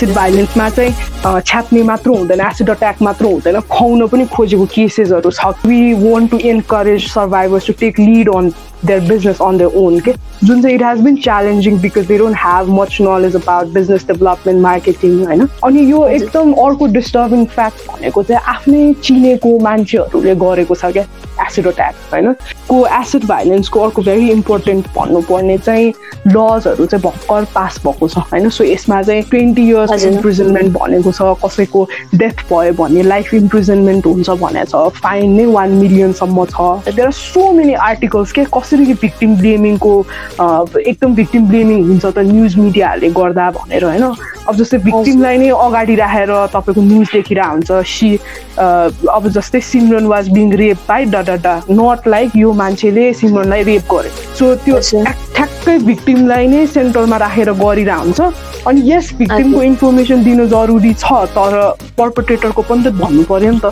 Acid भाइलेन्समा चाहिँ छ्याप्ने मात्र हुँदैन एसिड अट्याक मात्र हुँदैन। खुवाउन पनि खोजेको केसेसहरू छ। We want to encourage survivors to take lead on their business on their own के जुन चाहिँ it has been challenging because they don't have much knowledge about business development marketing होइन? अनि यो एकदम अर्को डिस्टर्बिङ फ्याक्ट भनेको चाहिँ आफ्नै चिनेको मान्छेहरूले गरेको छ क्या? एसिड अट्याक होइन? को एसिड भाइलेन्सको अर्को भेरी इम्पोर्टेन्ट भन्नुपर्ने चाहिँ लजहरू चाहिँ भर्खर पास भएको छ होइन? सो यसमा चाहिँ ट्वेन्टी इयर्स इम्प्रिजनमेन्ट भनेको छ कसैको डेथ भयो भने लाइफ इम्प्रिजनमेन्ट हुन्छ भनेको छ फाइन नै वान मिलियनसम्म छ। There are so many articles के कसरी भिक्टिम ब्लेमिङको एकदम भिक्टिम ब्लेमिङ हुन्छ त न्युज मिडियाहरूले गर्दा भनेर होइन? अब जस्तै भिक्टिमलाई नै अगाडि राखेर तपाईँको न्युज देखिरहेको हुन्छ सी अब जस्तै Simran was being rape by the not like यो मान्छेले सिमरनलाई रेप गर्यो सो त्यो ठ्याक्कै भिक्टिमलाई नै सेन्टरमा राखेर गरिरहेको हुन्छ। अनि यस भिक्टिमको इन्फर्मेसन दिनु जरुरी छ तर पर्पोटेटरको पनि त भन्नु पऱ्यो नि त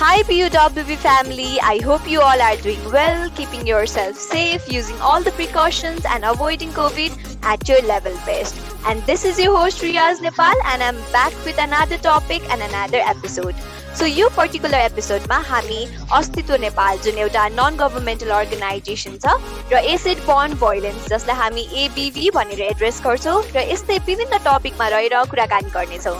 Hi PUWB family, I hope you all are doing well, keeping yourself safe, using all the precautions and avoiding COVID at your level best. And this is your host Riyaz Nepal and I'm back with another topic and another episode. So यो particular एपिसोडमा हामी अस्तित्व नेपाल जुन एउटा non governmental organisation छ र acid bond violence जसलाई हामी एबिभी भनेर एड्रेस गर्छौँ र यस्तै विभिन्न टपिकमा रहेर कुराकानी गर्नेछौँ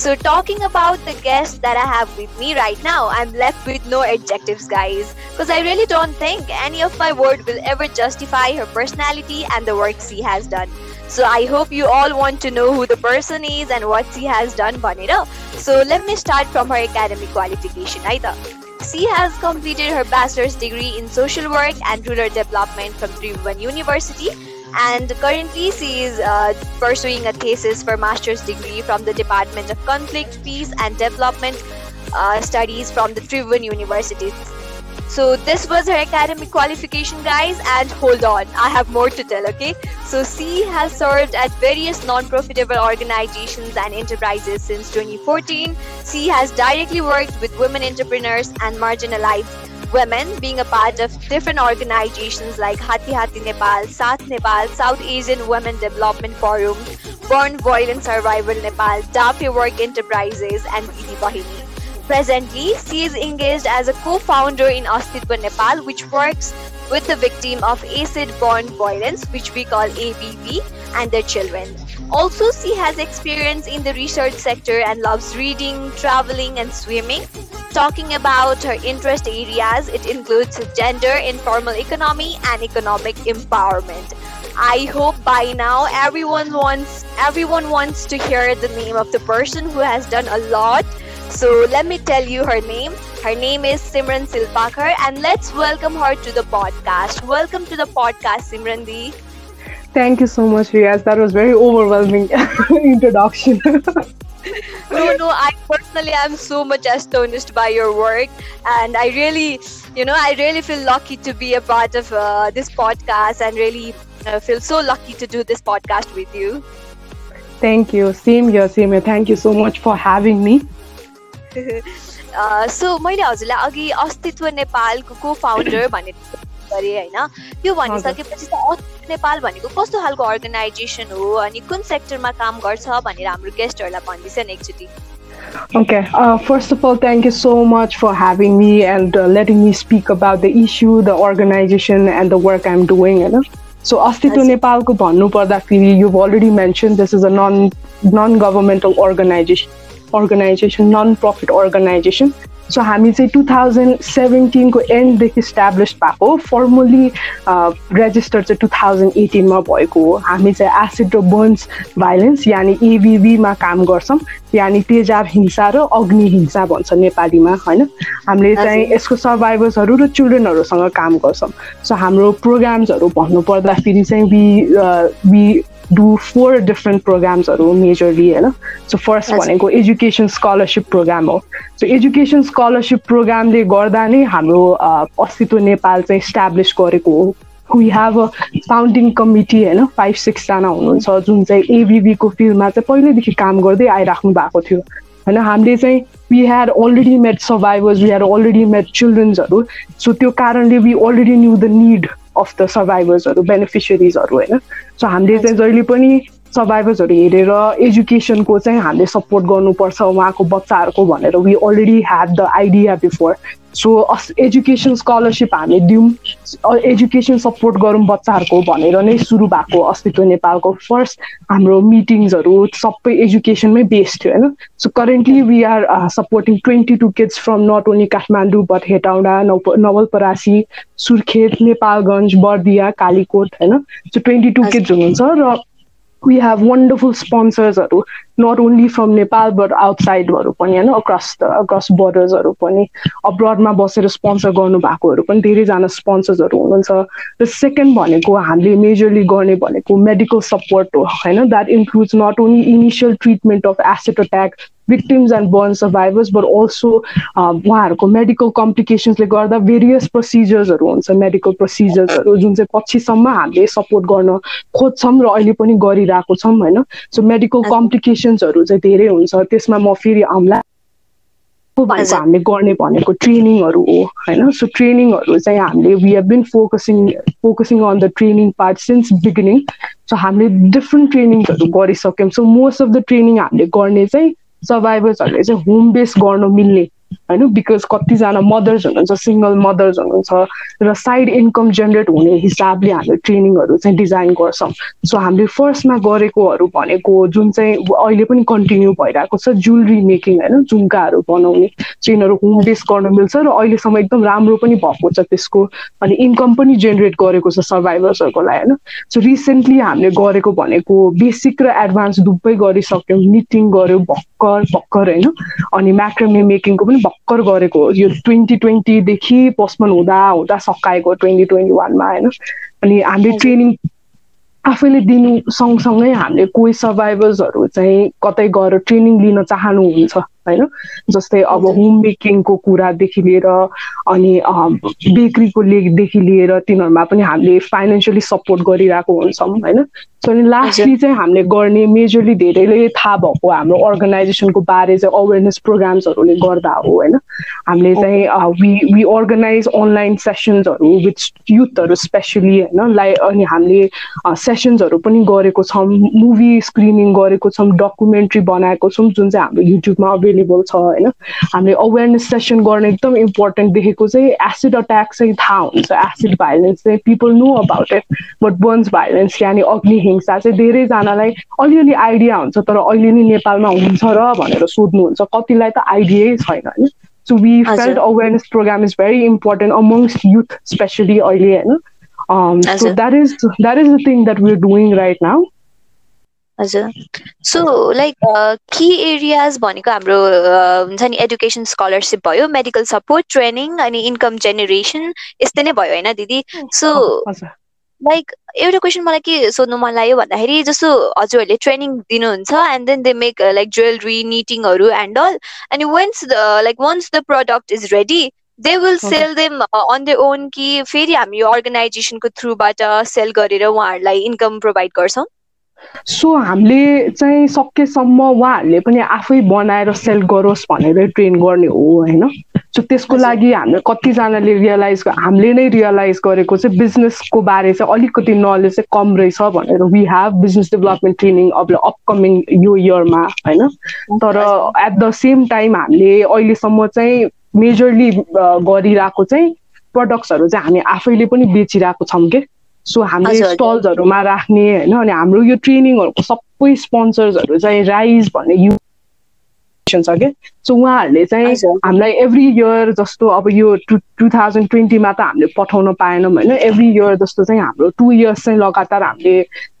So, talking about the guest that I have with me right now, I'm left with no adjectives, guys, because I really don't think any of my word will ever justify her personality and the work she has done. So, I hope you all want to know who the person is and what she has done, Banira. So, let me start from her academic qualification. Either. She has completed her bachelor's degree in social work and rural development from Tribhuvan University and currently she is uh, pursuing a thesis for master's degree from the Department of Conflict, Peace and Development uh, Studies from the Tribhuvan University. So this was her academic qualification, guys. And hold on, I have more to tell. Okay, so she has served at various non-profitable organizations and enterprises since 2014. She has directly worked with women entrepreneurs and marginalized women being a part of different organizations like Hati Hati Nepal, South Nepal, South Asian Women Development Forum, Born Violence Survival Nepal, Dafe Work Enterprises, and Didi Bahini. Presently, she is engaged as a co-founder in Astitva Nepal, which works with the victim of acid-borne violence, which we call ABV, and their children. Also, she has experience in the research sector and loves reading, traveling, and swimming. Talking about her interest areas, it includes gender, informal economy, and economic empowerment. I hope by now everyone wants everyone wants to hear the name of the person who has done a lot. So let me tell you her name. Her name is Simran Silpakar, and let's welcome her to the podcast. Welcome to the podcast, Simran Di. Thank you so much, Riaz. That was very overwhelming introduction. no, no, I personally am so much astonished by your work, and I really, you know, I really feel lucky to be a part of uh, this podcast, and really uh, feel so lucky to do this podcast with you. Thank you. Same here, same here. Thank you so much for having me. So मैले हजुरलाई अघि अस्तित्व नेपालको को founder भनेर गरेँ होइन त्यो भनिसकेपछि त नेपाल भनेको कस्तो खालको अर्गनाइजेसन हो अनि कुन सेक्टरमा काम गर्छ भनेर हाम्रो गेस्टहरूलाई भनिदिन्छ नि एकचोटि Okay, uh, first of all, thank you so much for having me and uh, letting me speak about the issue, the organization, and the work I'm doing. You know? So, Astitwa Nepalko भन्नुपर्दाखेरि you've already mentioned this is a non non-governmental organization, organization, non-profit organization. So हामी चाहिँ to thousand सेभेन्टिनको एन्डदेखि establish भएको formally register चाहिँ two thousand एटिनमा भएको हो। हामी चाहिँ एसिड र बर्न्स भाइलेन्स यानि एबिबीमा काम गर्छौँ। यानि तेजाब हिंसा र अग्नि हिंसा भन्छ नेपालीमा होइन? हामीले चाहिँ यसको सर्भाइभर्सहरू र चिल्ड्रेनहरूसँग काम गर्छौँ। सो हाम्रो प्रोग्राम्सहरू भन्नुपर्दाखेरि चाहिँ we we do four different प्रोग्राम्सहरू majorly होइन सो फर्स्ट भनेको एजुकेसन स्कलरसिप प्रोग्राम हो सो एजुकेसन स्कलरसिप प्रोग्रामले गर्दा नै हाम्रो अस्तित्व नेपाल चाहिँ इस्टाब्लिस गरेको हो we have a founding committee होइन फाइभ सिक्सजना हुनुहुन्छ जुन चाहिँ एबिबीको फिल्डमा चाहिँ पहिल्यैदेखि काम गर्दै आइराख्नु भएको थियो होइन हामीले चाहिँ we had already met survivors we had already met चिल्ड्रेन्सहरू so त्यो कारणले we already knew the need of the सर्भाइभर्सहरू बेनिफिसियरिजहरू होइन? सो हामीले चाहिँ जहिले पनि सर्भाइभर्सहरू हेरेर एजुकेसनको चाहिँ हामीले सपोर्ट गर्नुपर्छ उहाँको बच्चाहरूको भनेर we already had the idea before so us education scholarship हामीले दिउँ एजुकेसन सपोर्ट गरौँ बच्चाहरूको भनेर नै सुरु भएको अस्तित्व नेपालको फर्स्ट हाम्रो मिटिङ्सहरू सबै एजुकेसनमै बेस्ड थियो होइन? So currently we are supporting twenty two kids from not only Kathmandu but Hetauda नौ नवलपरासी सुर्खेत नेपालगञ्ज बर्दिया कालीकोट होइन? सो ट्वेन्टी टू किड्स हुनुहुन्छ र we have wonderful स्पोन्सर्सहरू not only from Nepal but आउटसाइडहरू पनि होइन अक्रस द अक्रस बोर्डर्सहरू पनि अब्रडमा बसेर स्पोन्सर गर्नु भएकोहरू पनि धेरैजना स्पोन्सर्सहरू हुनुहुन्छ। र सेकेन्ड भनेको हामीले मेजरली गर्ने भनेको मेडिकल सपोर्ट हो होइन? That includes not only initial treatment of acid attack victims and burn survivors but also उहाँहरूको मेडिकल कम्प्लिकेसन्सले गर्दा भेरियस प्रोसिजर्सहरू हुन्छ मेडिकल प्रोसिजर्सहरू जुन चाहिँ पछिसम्म हामीले सपोर्ट गर्न खोज्छौँ र अहिले पनि गरिरहेको छौँ होइन? सो मेडिकल कम्प्लिकेसन्सहरू चाहिँ धेरै हुन्छ। त्यसमा म फेरि आउँला भनेको हामीले गर्ने भनेको ट्रेनिङहरू हो होइन? सो ट्रेनिङहरू चाहिँ हामीले we have been focusing focusing on the training part since beginning so हामीले डिफ्रेन्ट ट्रेनिङ्सहरू गरिसक्यौँ। So most of the training हामीले गर्ने चाहिँ सर्भाइभर्सहरूले चाहिँ होम बेस गर्न मिल्ने होइन? बिकज कतिजना मदर्स हुनुहुन्छ सिङ्गल मदर्स हुनुहुन्छ र साइड इन्कम जेनेरेट हुने हिसाबले हामीले ट्रेनिङहरू चाहिँ डिजाइन गर्छौँ। सो हामीले फर्स्टमा गरेकोहरू भनेको जुन चाहिँ अहिले पनि कन्टिन्यू भइरहेको छ जुलरी मेकिङ होइन? झुम्काहरू बनाउने सो यिनीहरू होम बेस गर्न मिल्छ र अहिलेसम्म एकदम राम्रो पनि भएको छ त्यसको। अनि इन्कम पनि जेनेरेट गरेको छ सर्भाइभर्सहरूको लागि होइन? सो रिसेन्टली हामीले गरेको भनेको बेसिक र एडभान्स दुवै गरिसक्यौँ मिटिङ गऱ्यौँ भर्खर भर्खर होइन? अनि म्याक्रोमे मेकिङको पनि भर्खर गरेको यो ट्वेन्टी ट्वेन्टीदेखि पोस्टपोन हुँदा हुँदा सकाएको ट्वेन्टी ट्वेन्टी वानमा होइन? अनि हामीले ट्रेनिङ आफैले दिनु सँगसँगै हामीले कोही सर्भाइभर्सहरू चाहिँ कतै गएर ट्रेनिङ लिन चाहनुहुन्छ? होइन? जस्तै अब होम मेकिङको कुरादेखि लिएर अनि बेकरीको लेखदेखि लिएर तिनीहरूमा पनि हामीले फाइनेन्सियली सपोर्ट गरिरहेको हुन्छौँ होइन? सो अनि लास्टली चाहिँ हामीले गर्ने मेजरली धेरैले थाहा भएको हाम्रो अर्गनाइजेसनको बारे चाहिँ अवेरनेस प्रोग्राम्सहरूले गर्दा हो होइन? हामीले चाहिँ वी वी अर्गनाइज अनलाइन सेसन्सहरू विथ युथहरू स्पेसली होइन? लाइ अनि हामीले सेसन्सहरू पनि गरेको छौँ मुभी स्क्रिनिङ गरेको छौँ डकुमेन्ट्री बनाएको छौँ जुन चाहिँ हाम्रो युट्युबमा अभाइलेबल छ होइन? हामीले अवेरनेस सेसन गर्ने एकदम इम्पोर्टेन्ट देखेको चाहिँ एसिड अट्याक चाहिँ थाहा हुन्छ। एसिड भाइलेन्स चाहिँ people know about it but burns violence यानि अग्नि हिंसा चाहिँ धेरैजनालाई अलिअलि आइडिया हुन्छ तर अहिले नै नेपालमा हुन्छ र भनेर सोध्नुहुन्छ। कतिलाई त आइडियै छैन होइन? So we felt awareness program is very important amongst youth specially अहिले होइन? That is that is the thing that we are doing right now हजुर। सो लाइक कि एरियाज भनेको हाम्रो हुन्छ नि एडुकेसन स्कलरसिप भयो मेडिकल सपोर्ट ट्रेनिङ अनि इन्कम जेनेरेसन यस्तै नै भयो होइन दिदी? सो लाइक एउटा क्वेसन मलाई के सोध्नु मन लाग्यो भन्दाखेरि जस्तो हजुरहरूले ट्रेनिङ दिनुहुन्छ and then they make like jewellery निटिङहरू and all अनि once like once the product is ready they will sell them on the own कि फेरि हामी यो अर्गनाइजेसनको थ्रुबाट सेल गरेर उहाँहरूलाई इन्कम प्रोभाइड गर्छौँ। सो हामीले चाहिँ सकेसम्म उहाँहरूले पनि आफै बनाएर सेल गरोस् भनेर ट्रेन गर्ने हो होइन? सो त्यसको लागि हामीले कतिजनाले रियलाइज हामीले नै रियलाइज गरेको चाहिँ बिजनेसको बारे चाहिँ अलिकति नलेज चाहिँ कम रहेछ भनेर we have business development training अब अपकमिङ यो इयरमा होइन? तर एट द सेम टाइम हामीले अहिलेसम्म चाहिँ मेजरली गरिरहेको चाहिँ प्रडक्ट्सहरू चाहिँ हामी आफैले पनि बेचिरहेको छौँ कि? सो हामीले स्टल्सहरूमा राख्ने होइन अनि हाम्रो यो ट्रेनिङहरूको सबै स्पोन्सर्सहरू चाहिँ राइज भन्ने यु छ क्या सो उहाँहरूले चाहिँ हामीलाई एभ्री इयर जस्तो अब यो टु टु थाउजन्ड ट्वेन्टीमा त हामीले पठाउन पाएनौँ होइन एभ्री इयर जस्तो चाहिँ हाम्रो टु इयर्स चाहिँ लगातार हामीले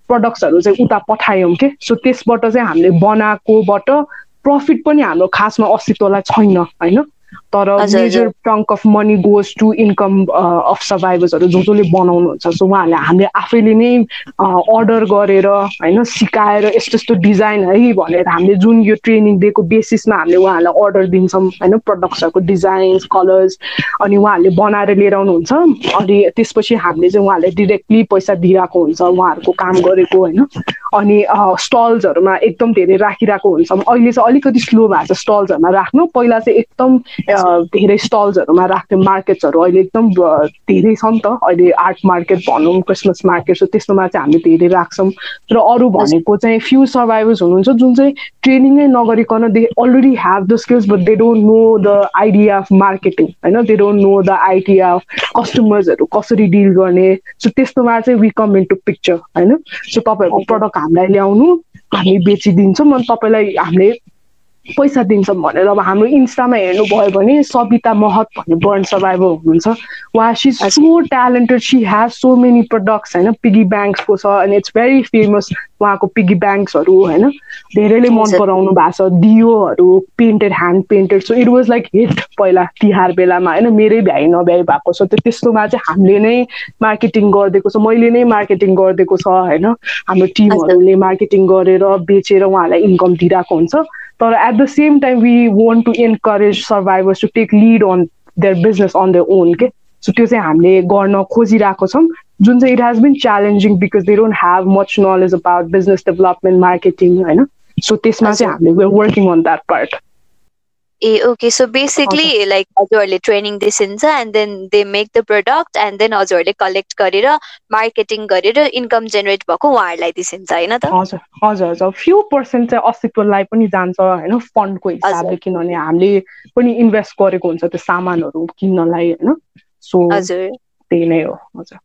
प्रडक्ट्सहरू चाहिँ उता पठायौँ कि सो त्यसबाट चाहिँ हामीले बनाएकोबाट प्रफिट पनि हाम्रो खासमा अस्तित्वलाई छैन होइन तर major chunk of money goes to income of सर्भाइभर्सहरू जो जसले बनाउनुहुन्छ। सो उहाँहरूले हामीले आफैले नै अर्डर गरेर होइन सिकाएर यस्तो यस्तो डिजाइन है भनेर हामीले जुन यो ट्रेनिङ दिएको बेसिसमा हामीले उहाँहरूलाई अर्डर दिन्छौँ होइन प्रडक्ट्सहरूको डिजाइन्स कलर्स अनि उहाँहरूले बनाएर लिएर आउनुहुन्छ। अनि त्यसपछि हामीले चाहिँ उहाँहरूले डिरेक्टली पैसा दिइरहेको हुन्छ उहाँहरूको काम गरेको होइन। अनि स्टल्सहरूमा एकदम धेरै राखिरहेको हुन्छ। अहिले चाहिँ अलिकति स्लो भएको छ स्टल्सहरूमा राख्नु। पहिला चाहिँ एकदम धेरै स्टल्सहरूमा राख्ने मार्केट्सहरू अहिले एकदम धेरै छ नि त। अहिले आर्ट मार्केट भनौँ क्रिसमस मार्केट सो त्यस्तोमा चाहिँ हामीले धेरै राख्छौँ। र अरू भनेको चाहिँ फ्यु सर्भाइभर्स हुनुहुन्छ जुन चाहिँ ट्रेनिङै नगरिकन they already have the skills but they don't know the idea of marketing होइन? They don't know the idea of कस्टमर्सहरू कसरी डिल गर्ने। सो त्यस्तोमा चाहिँ we come in to picture होइन? सो तपाईँहरूको प्रडक्ट हामीलाई ल्याउनु हामी बेचिदिन्छौँ अनि तपाईँलाई हामीले पैसा दिन्छौँ भनेर अब हाम्रो इन्स्टामा हेर्नुभयो भने सबिता महत भन्ने बर्न सर्भाइभर हुनुहुन्छ। उहाँ she so talented she has so many products होइन? पिगी ब्याङ्क्सको छ अनि इट्स भेरी फेमस उहाँको पिगी ब्याङ्क्सहरू होइन? धेरैले मन पराउनु भएको छ दियोहरू painted hand painted so it was like hit पहिला तिहार बेलामा होइन? मेरै भ्याइ नभ्याइ भएको छ त्यो त्यस्तोमा चाहिँ हामीले नै मार्केटिङ गरिदिएको छ मैले नै मार्केटिङ गरिदिएको छ होइन? हाम्रो टिमहरूले मार्केटिङ गरेर बेचेर उहाँहरूलाई इन्कम दिइरहेको हुन्छ। तर at the same time we want to encourage survivors to take lead on their business on their own के सो त्यो चाहिँ हामीले गर्न खोजिरहेको छौँ जुन चाहिँ it has been challenging because they don't have much knowledge about business development marketing होइन? सो त्यसमा चाहिँ हामीले working on that part uh okay so basically like हजुरहरूले ट्रेनिङ दिइन्छ and then they make the product and then हजुरहरूले collect गरेर marketing गरेर income generate भएको उहाँहरूलाई दिइन्छ होइन त? हजुर हजुर हजुर. फ्यु पर्सेन्ट चाहिँ अस्तित्वलाई पनि जान्छ होइन फन्डको हिसाबले किनभने हामीले पनि इन्भेस्ट गरेको हुन्छ त्यो सामानहरू किन्नलाई होइन? सो हजुर। त्यही नै हो हजुर।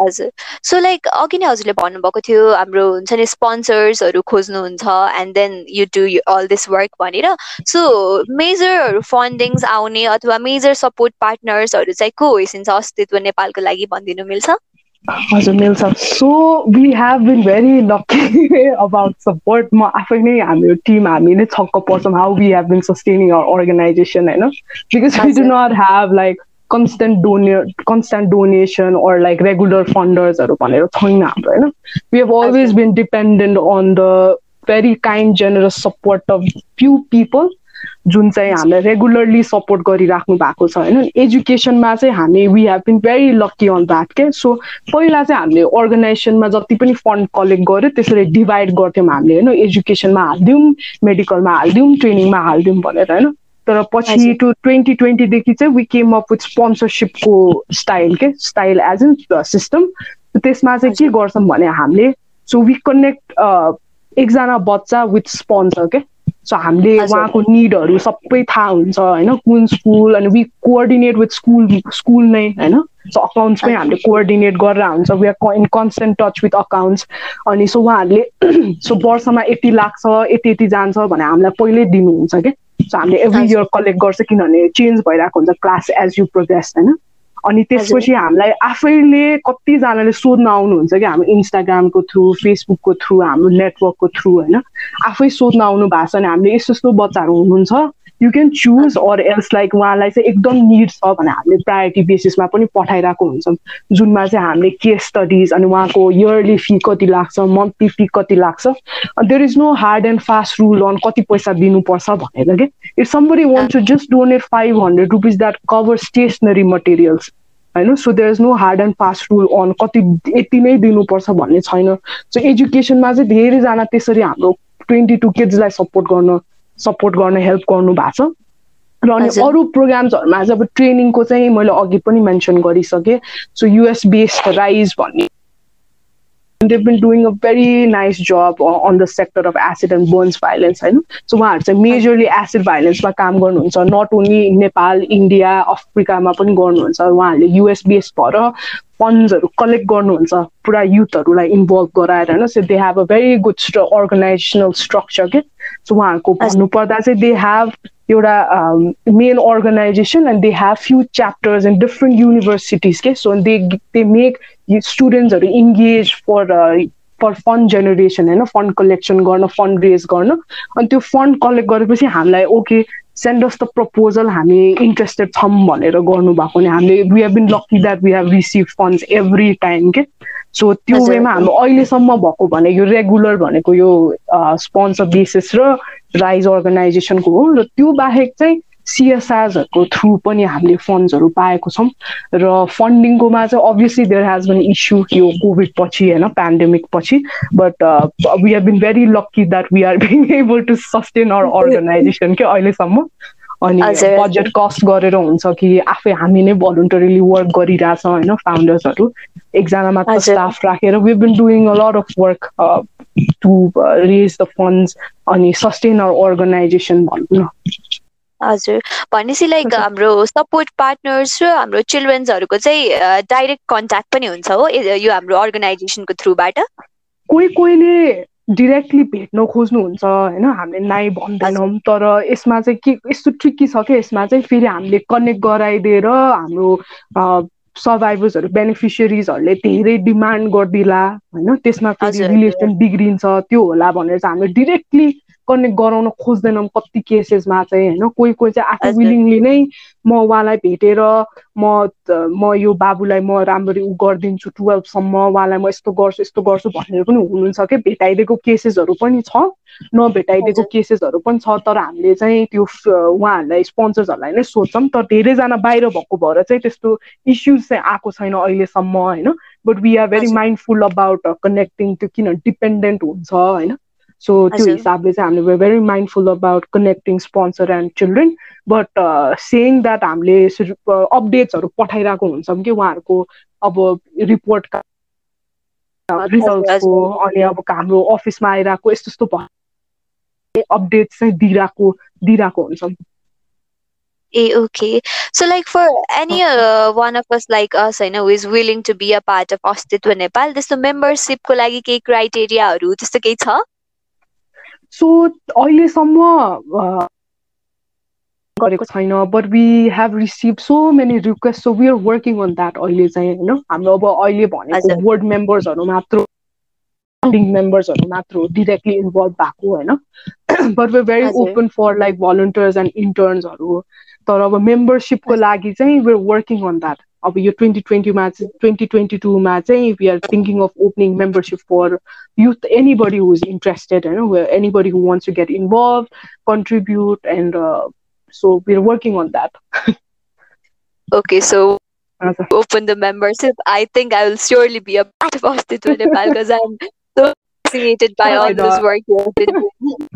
हजुर। सो लाइक अघि नै हजुरले भन्नुभएको थियो हाम्रो हुन्छ नि स्पोन्सर्सहरू खोज्नुहुन्छ and then you do all this work भनेर। सो मेजरहरू फन्डिङ्स आउने अथवा मेजर सपोर्ट पार्टनर्सहरू चाहिँ को होइसिन्छ अस्तित्व नेपालको लागि भनिदिनु मिल्छ? हजुर मिल्छ। So we have been very lucky about support म आफै नै हाम्रो टिम हामी नै छक्क पर्छौँ how we have been sustaining or organization होइन? Because we do not have like constant donor constant donation or like regular funders we have always been dependent on the very kind generous support of few people जुन चाहिँ हामीलाई regularly support गरिराख्नु भएको छ होइन? एजुकेसनमा चाहिँ हामी we have been very lucky on that के सो पहिला चाहिँ हामीले अर्गनाइजेसनमा जति पनि फन्ड कलेक्ट गऱ्यो त्यसरी डिभाइड गर्थ्यौँ हामीले होइन? एजुकेसनमा हालिदिउँ मेडिकलमा हालिदिउँ ट्रेनिङमा हालिदिउँ भनेर होइन? तर पछि टु ट्वेन्टी ट्वेन्टीदेखि चाहिँ वी केम अप विथ स्पोन्सरसिपको स्टाइल के? स्टाइल एज इन सिस्टम त्यसमा चाहिँ के गर्छौँ भने हामीले सो वी कनेक्ट एकजना बच्चा विथ स्पोन्सर के? सो हामीले उहाँको निडहरू सबै थाहा हुन्छ होइन? कुन स्कुल अनि we coordinate with school school नै होइन? सो अकाउन्ट्स पनि हामीले कोअर्डिनेट गरेर हुन्छ। We are in constant touch with accounts अनि सो उहाँहरूले सो वर्षमा यति लाग्छ यति यति जान्छ भने हामीलाई पहिल्यै दिनुहुन्छ क्या सो हामीले एभ्री इयर कलेक्ट गर्छ किनभने चेन्ज भइरहेको हुन्छ क्लास एज यु प्रोग्रेस होइन? अनि त्यसपछि हामीलाई आफैले कतिजनाले सोध्न आउनुहुन्छ कि हाम्रो इन्स्टाग्रामको थ्रु फेसबुकको थ्रु हाम्रो नेटवर्कको थ्रु होइन? आफै सोध्न आउनु भएको छ भने हामीले यस्तो यस्तो बच्चाहरू हुनुहुन्छ। You can choose or else like उहाँलाई चाहिँ एकदम निड छ भने हामीले प्रायोरिटी बेसिसमा पनि पठाइरहेको हुन्छौँ। जुनमा चाहिँ हामीले केस स्टडिज अनि उहाँको इयरली फी कति लाग्छ मन्थली फी कति लाग्छ there is no hard and fast rule on कति पैसा दिनुपर्छ भनेर के। If somebody want to just donate five hundred rupees that cover stationery materials होइन? So there is no hard and fast rule on कति यति नै दिनुपर्छ भन्ने छैन। सो एजुकेसनमा चाहिँ धेरैजना त्यसरी हाम्रो ट्वेन्टी टू किड्सलाई सपोर्ट गर्न सपोर्ट गर्न हेल्प गर्नु भएको छ। र अनि अरू प्रोग्राम्सहरूमा चाहिँ अब ट्रेनिङको चाहिँ मैले अघि पनि मेन्सन गरिसकेँ। सो युएस बेस्ड राइज भन्ने। They've been doing a very nice job on the sector of acid and burns violence होइन? सो उहाँहरू चाहिँ मेजरली एसिड भाइलेन्समा काम गर्नुहुन्छ। नट ओन्ली नेपाल इन्डिया अफ्रिकामा पनि गर्नुहुन्छ। उहाँहरूले युएस बेस भएर फन्ड्सहरू कलेक्ट गर्नुहुन्छ पुरा युथहरूलाई इन्भल्भ गराएर होइन so they have a very good organizational structure के सो उहाँहरूको भन्नुपर्दा चाहिँ दे हेभ एउटा main organization and they have few chapters in different universities के so they they make स्टुडेन्ट्सहरू engage for for fund generation होइन? Fund collection गर्न fund raise गर्न। अनि त्यो फन्ड कलेक्ट गरेपछि हामीलाई okay send us the proposal हामी इन्ट्रेस्टेड छौँ भनेर गर्नुभएको भने हामीले we have been lucky that we have receive funds every time के सो त्यो वेमा हाम्रो अहिलेसम्म भएको भने यो रेगुलर भनेको यो स्पोन्सर बेसिस र राइज अर्गनाइजेसनको हो। र त्यो बाहेक चाहिँ सिएसआरहरूको थ्रु पनि हामीले फन्ड्सहरू पाएको छौँ र फन्डिङकोमा चाहिँ obviously there has been issue यो कोभिड पछि होइन पेन्डेमिक पछि but we have been very lucky that we are being able to sustain our organization के अहिलेसम्म। अनि बजेट कस्ट गरेर हुन्छ कि आफै हामी नै भलुन्टरीली वर्क गरिरहेछ होइन फाउन्डर्सहरू एकजना मात्र स्टाफ राखेर we been doing a lot of work to raise the funds अनि सस्टेन अर अर्गनाइजेसन भनौँ न। हजुर। भनेपछि लाइक हाम्रो सपोर्ट पार्टनर्स र हाम्रो चिल्ड्रेन्सहरूको चाहिँ डाइरेक्ट कन्ट्याक्ट पनि हुन्छ हो यो हाम्रो अर्गनाइजेसनको थ्रुबाट कोही कोहीले डिरेक्टली भेट्न खोज्नुहुन्छ होइन? हामीले नाइ भन्दैनौँ तर यसमा चाहिँ के यस्तो ट्रिकी छ क्या यसमा चाहिँ फेरि हामीले कनेक्ट गराइदिएर हाम्रो सर्भाइभर्सहरू बेनिफिसियरिजहरूले धेरै डिमान्ड गरिदिला होइन? त्यसमा फेरि रिलेसन बिग्रिन्छ त्यो होला भनेर चाहिँ हामीले डिरेक्टली कनेक्ट गराउन खोज्दैनौँ कति केसेसमा चाहिँ होइन? कोही कोही चाहिँ आफू विलिङली नै म उहाँलाई भेटेर म म यो बाबुलाई म राम्ररी उ गरिदिन्छु टुवेल्भसम्म उहाँलाई म यस्तो गर्छु यस्तो गर्छु भनेर पनि हुनुहुन्छ कि? भेटाइदिएको केसेसहरू पनि छ। नभेटाइदिएको केसेसहरू पनि छ तर हामीले चाहिँ त्यो उहाँहरूलाई स्पोन्सर्सहरूलाई नै सोध्छौँ। तर धेरैजना बाहिर भएको भएर चाहिँ त्यस्तो इस्युज चाहिँ आएको छैन अहिलेसम्म होइन? But we are very mindful about connecting त्यो किन डिपेन्डेन्ट हुन्छ होइन? सो त्यो हिसाबले चाहिँ हामीले very mindful about connecting sponsor and children but saying that हामीले अपडेट्सहरू पठाइरहेको हुन्छौँ कि उहाँहरूको अब रिपोर्टका रिजल्ट्सको अनि अब हाम्रो अफिसमा आइरहेको यस्तो यस्तो अपडेट चाहिँ दिइरहेको दिइरहेको हुन्छौँ। ए okay. So like for any one of us like us होइन who is willing to be a part of Astitva Nepal त्यस्तो मेम्बरसिपको लागि केही क्राइटेरियाहरू त्यस्तो केही छ? सो अहिलेसम्म गरेको छैन but we have receive so many request so we are working on that अहिले चाहिँ होइन? हाम्रो अब अहिले भनेको बोर्ड मेम्बर्सहरू मात्र मेम्बर्सहरू मात्र डिरेक्टली इन्भल्भ भएको होइन? But we very open for like volunteers and इन्टर्न्सहरू तर अब मेम्बरसिपको लागि चाहिँ वेआर वर्किङ अन द्याट अब यो ट्वेन्टी ट्वेन्टीमा चाहिँ ट्वेन्टी ट्वेन्टी टूमा चाहिँ we are thinking of opening membership for youth anybody who is interested you know where anybody who wants to get involved contribute and uh, so we're working on that okay so open the membership i think i will surely be a part of Ostitwa Nepal because i'm so fascinated by all this work you've been doing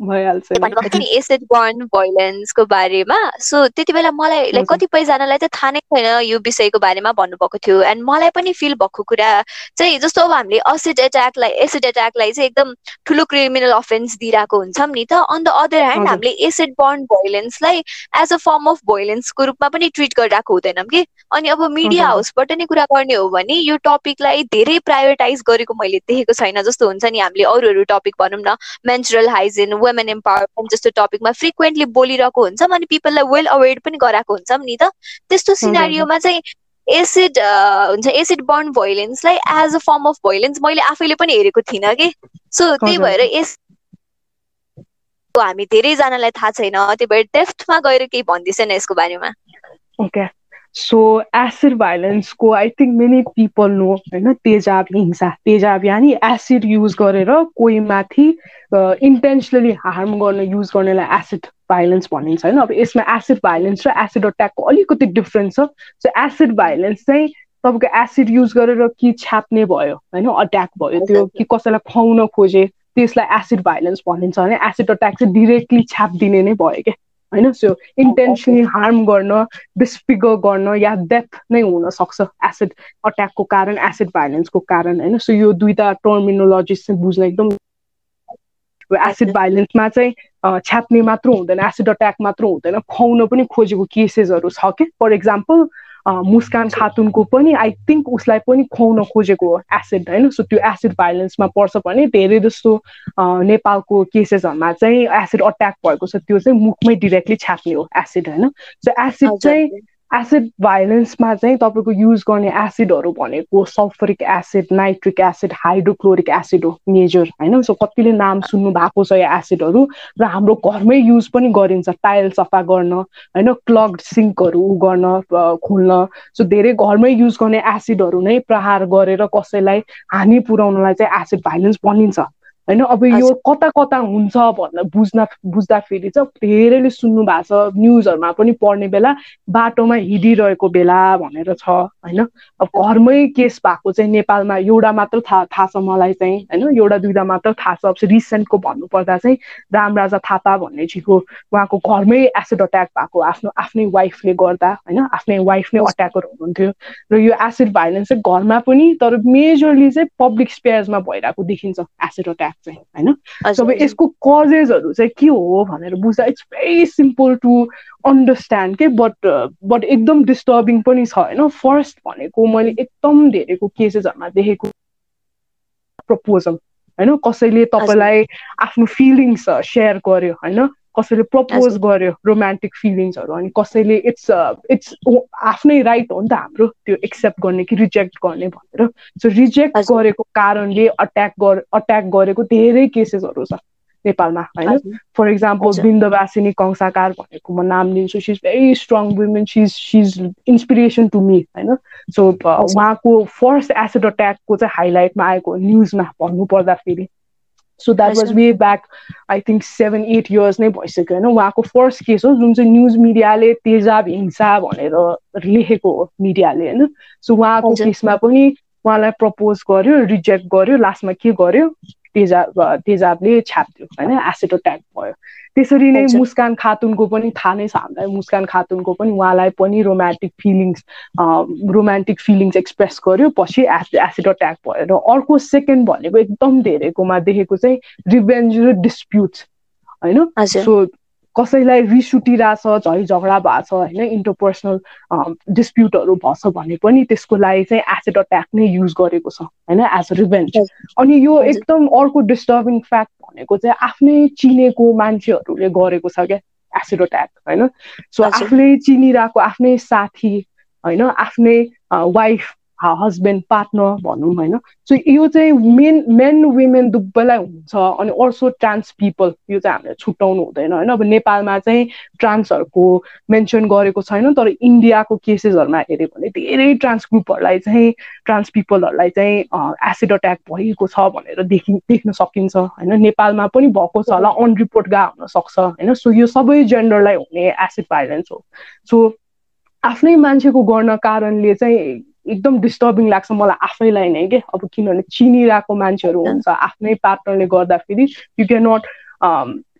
भइहाल्छ नि। Acid burn भोइलेन्सको बारेमा। सो त्यति बेला मलाई like कतिपयजनालाई चाहिँ थाहा नै छैन यो विषयको बारेमा भन्नुभएको थियो। एन्ड मलाई पनि फिल भएको कुरा चाहिँ जस्तो अब हामीले एसिड एट्याकलाई एसिड एट्याकलाई चाहिँ एकदम ठुलो क्रिमिनल अफेन्स दिइरहेको हुन्छौँ नि त। अन द अदर ह्यान्ड हामीले एसिड बर्न भोइलेन्सलाई एज अ फर्म अफ भोइलेन्सको रूपमा पनि ट्रिट गरिरहेको हुँदैनौँ कि? अनि अब मिडिया हाउसबाट नै कुरा गर्ने हो भने यो टपिकलाई धेरै प्रायोरिटाइज गरेको मैले देखेको छैन जस्तो हुन्छ नि हामीले अरू अरू टपिक भनौँ न मेन्सुरल हाइजिन वुमेन एम्पावरमेन्ट जस्तो टपिकमा फ्रिक्वेन्टली बोलिरहेको हुन्छौँ अनि पिपललाई वेल अवेर पनि गराएको हुन्छौँ नि त। त्यस्तो सिनारीमा चाहिँ एसिड हुन्छ acid burn भोइलेन्सलाई as a form of violence मैले आफैले पनि हेरेको थिइनँ कि। सो त्यही भएर यस हामी धेरैजनालाई थाहा छैन त्यही भएर डेफ्टमा गएर केही भन्दैछन् यसको बारेमा। Okay so acid भाइलेन्सको I think many people know होइन तेजाब हिंसा तेजाब यानि एसिड युज गरेर कोही माथि इन्टेन्सनली हार्म गर्न युज गर्नेलाई एसिड भाइलेन्स भनिन्छ होइन? अब यसमा एसिड भाइलेन्स र एसिड अट्याकको अलिकति डिफ्रेन्स छ। सो एसिड भाइलेन्स चाहिँ तपाईँको एसिड युज गरेर कि छ्याप्ने भयो होइन? अट्याक भयो त्यो कि कसैलाई खुवाउन खोजे त्यसलाई एसिड भाइलेन्स भनिन्छ भने एसिड अट्याक चाहिँ डिरेक्टली छ्यापिदिने नै भयो क्या? होइन? सो इन्टेन्सनली हार्म गर्न डिस्फिगर गर्न या डेथ नै हुनसक्छ एसिड अट्याकको कारण एसिड भाइलेन्सको कारण होइन? सो यो दुईवटा टर्मिनोलोजिस चाहिँ बुझ्न एकदम एसिड भाइलेन्समा चाहिँ छ्याप्ने मात्र हुँदैन एसिड अट्याक मात्र हुँदैन खुवाउन पनि खोजेको केसेसहरू छ कि फर इक्जाम्पल मुस्कान खातुनको पनि आई थिङ्क उसलाई पनि खुवाउन खोजेको हो एसिड होइन? सो त्यो एसिड भाइलेन्समा पर्छ भने धेरै जस्तो नेपालको केसेसहरूमा चाहिँ एसिड अट्याक भएको छ त्यो चाहिँ मुखमै डिरेक्टली छ्याप्ने हो एसिड होइन? सो एसिड चाहिँ एसिड भाइलेन्समा चाहिँ तपाईँको युज गर्ने एसिडहरू भनेको sulphuric acid nitric acid hydrochloric acid हो मेजर होइन? सो कतिले नाम सुन्नु भएको छ यो एसिडहरू र हाम्रो घरमै युज पनि गरिन्छ टाइल सफा गर्न होइन? क्लग सिङ्कहरू गर्न खोल्न। सो धेरै घरमै युज गर्ने एसिडहरू नै प्रहार गरेर कसैलाई हानि पुर्याउनलाई चाहिँ एसिड भाइलेन्स भनिन्छ। होइन अब यो कता कता हुन्छ भनेर बुझ्न बुझ्दाखेरि चाहिँ धेरैले सुन्नु भएको छ न्युजहरूमा पनि पढ्ने बेला बाटोमा हिँडिरहेको बेला भनेर छ होइन? अब घरमै केस भएको चाहिँ नेपालमा एउटा मात्र थाहा थाहा छ मलाई चाहिँ होइन? एउटा दुइटा मात्र थाहा छ। अब रिसेन्टको भन्नुपर्दा चाहिँ रामराजा थापा भन्ने छिको उहाँको घरमै एसिड अट्याक भएको आफ्नो आफ्नै वाइफले गर्दा होइन? आफ्नै वाइफ नै अट्याकर हुनुहुन्थ्यो। र यो एसिड भाइलेन्स चाहिँ घरमा पनि तर मेजरली चाहिँ पब्लिक स्पेयर्समा भइरहेको देखिन्छ एसिड अट्याक। चाहिँ होइन? अब यसको कजेसहरू चाहिँ के हो भनेर बुझ्दा it's very simple to understand के बट बट एकदम डिस्टर्बिङ पनि छ होइन? फर्स्ट भनेको मैले एकदम धेरैको केसेसहरूमा देखेको प्रपोजल होइन? कसैले तपाईँलाई आफ्नो फिलिङ्स सेयर गर्यो होइन? कसैले प्रपोज गर्यो रोमान्टिक फिलिङ्सहरू अनि कसैले इट्स इट्स आफ्नै राइट हो नि त हाम्रो त्यो एक्सेप्ट गर्ने कि रिजेक्ट गर्ने भनेर। सो रिजेक्ट गरेको कारणले अट्याक गर अट्याक गरेको धेरै केसेसहरू छ नेपालमा होइन? फर इक्जाम्पल बिन्दवासिनी कंसाकार भनेको म नाम लिन्छु she's very strong women she's she's inspiration to me होइन? सो उहाँको फर्स्ट एसिड अट्याकको चाहिँ हाइलाइटमा आएको न्युजमा भन्नु पर्दाखेरि so that was way back I think seven eight years नै भइसक्यो होइन? उहाँको फर्स्ट केस हो जुन चाहिँ न्युज मिडियाले तेजाब हिंसा भनेर लेखेको हो मिडियाले होइन? सो उहाँको केसमा पनि उहाँलाई प्रपोज गर्यो रिजेक्ट गर्यो लास्टमा के गर्यो? तेजाब तेजाबले छापिदियो होइन? एसिड अट्याक भयो। त्यसरी नै मुस्कान खातुनको पनि थाहा नै छ हामीलाई। मुस्कान खातुनको पनि उहाँलाई पनि romantic feelings romantic feelings express गर्यो। पछि एसिड अट्याक भयो। र अर्को सेकेन्ड भनेको एकदम धेरैकोमा देखेको चाहिँ रिभेन्ज र डिस्प्युट्स होइन? सो कसैलाई रिस उठिरहेछ झै झगडा भएको छ होइन इन्टरपर्सनल डिस्प्युटहरू भएछ भने पनि त्यसको लागि चाहिँ एसिड अट्याक नै युज गरेको छ होइन एज अ रिभेन्ज अनि यो एकदम अर्को डिस्टर्बिङ फ्याक्ट भनेको चाहिँ आफ्नै चिनेको मान्छेहरूले गरेको छ क्या एसिड अट्याक होइन। सो आफूले चिनिरहेको आफ्नै साथी होइन आफ्नै वाइफ हस्बेन्ड पार्टनर भनौँ होइन। सो यो चाहिँ मेन मेन वुमेन दुब्बैलाई हुन्छ अनि अल्सो ट्रान्स पिपल यो चाहिँ हामीले छुट्याउनु हुँदैन होइन। अब नेपालमा चाहिँ ट्रान्सहरूको मेन्सन गरेको छैन तर इन्डियाको केसेसहरूमा हेऱ्यो भने धेरै ट्रान्स ग्रुपहरूलाई चाहिँ ट्रान्स पिपलहरूलाई चाहिँ एसिड अट्याक भएको छ भनेर देखि देख्न सकिन्छ होइन। नेपालमा पनि भएको छ होला अन रिपोर्ट गा हुनसक्छ होइन। सो यो सबै जेन्डरलाई हुने एसिड भाइलेन्स हो। सो आफ्नै मान्छेको गर्न कारणले चाहिँ एकदम डिस्टर्बिङ लाग्छ मलाई आफैलाई नै के? अब किनभने चिनिरहेको मान्छेहरू हुन्छ आफ्नै पार्टनरले गर्दाखेरि you can not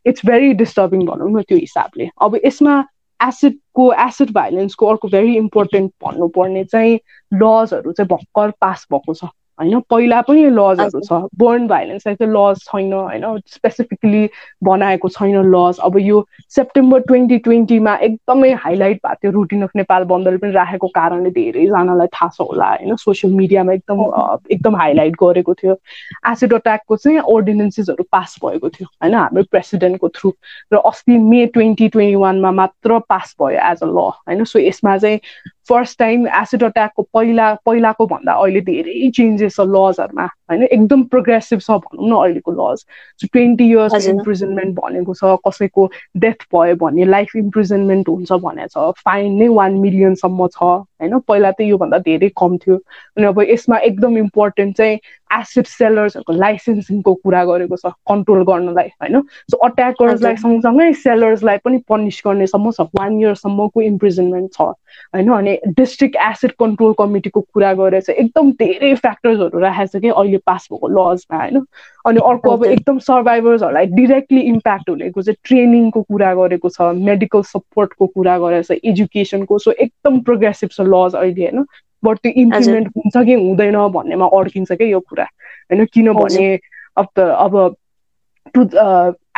it's very disturbing भनौँ न त्यो हिसाबले। अब यसमा एसिडको एसिड भाइलेन्सको अर्को भेरी इम्पोर्टेन्ट भन्नुपर्ने चाहिँ लजहरू चाहिँ भर्खर पास भएको छ। होइन? पहिला पनि लजहरू छ। बर्न भाइलेन्सलाई चाहिँ लज छैन होइन? स्पेसिफिकली बनाएको छैन लज अब यो सेप्टेम्बर ट्वेन्टी ट्वेन्टीमा एकदमै हाइलाइट भएको थियो रुटिन अफ नेपाल बन्दले पनि राखेको कारणले धेरैजनालाई थाहा छ होला होइन? सोसियल मिडियामा एकदम एकदम हाइलाइट गरेको थियो। एसिड अट्याकको चाहिँ अर्डिनेन्सेसहरू पास भएको थियो होइन? हाम्रो प्रेसिडेन्टको थ्रु र अस्ति मे ट्वेन्टी ट्वेन्टी वानमा मात्र पास भयो एज अ ल होइन? सो यसमा चाहिँ फर्स्ट टाइम एसिड अट्याकको पहिला पहिलाको भन्दा अहिले धेरै चेन्जेस छ लजहरूमा होइन एकदम प्रोग्रेसिभ छ भनौँ न अहिलेको laws so twenty years imprisonment भनेको छ कसैको डेथ भयो भने लाइफ इम्प्रिजनमेन्ट हुन्छ भनेको छ फाइन नै वान मिलियनसम्म छ होइन। पहिला त योभन्दा धेरै कम थियो। अनि अब यसमा एकदम इम्पोर्टेन्ट चाहिँ एसिड सेलर्सहरूको लाइसेन्सिङको कुरा गरेको छ कन्ट्रोल गर्नलाई होइन। सो अट्याकर्सलाई सँगसँगै सेलर्सलाई पनि पनिस गर्नेसम्म छ वान इयरसम्मको इम्प्रिजनमेन्ट छ होइन। अनि डिस्ट्रिक्ट एसिड कन्ट्रोल कमिटीको कुरा गरेर चाहिँ एकदम धेरै फ्याक्टर्सहरू राखेको छ कि अहिले पास भएको लजमा होइन अनि अर्को अब एकदम सर्भाइभर्सहरूलाई डिरेक्टली इम्प्याक्ट हुनेको चाहिँ ट्रेनिङको कुरा गरेको छ मेडिकल सपोर्टको कुरा गरेको छ एजुकेसनको सो एकदम प्रोग्रेसिभ छ लज अहिले होइन? बट त्यो इम्प्लिमेन्ट हुन्छ कि हुँदैन भन्नेमा अड्किन्छ क्या यो कुरा होइन? किनभने अब त अब टु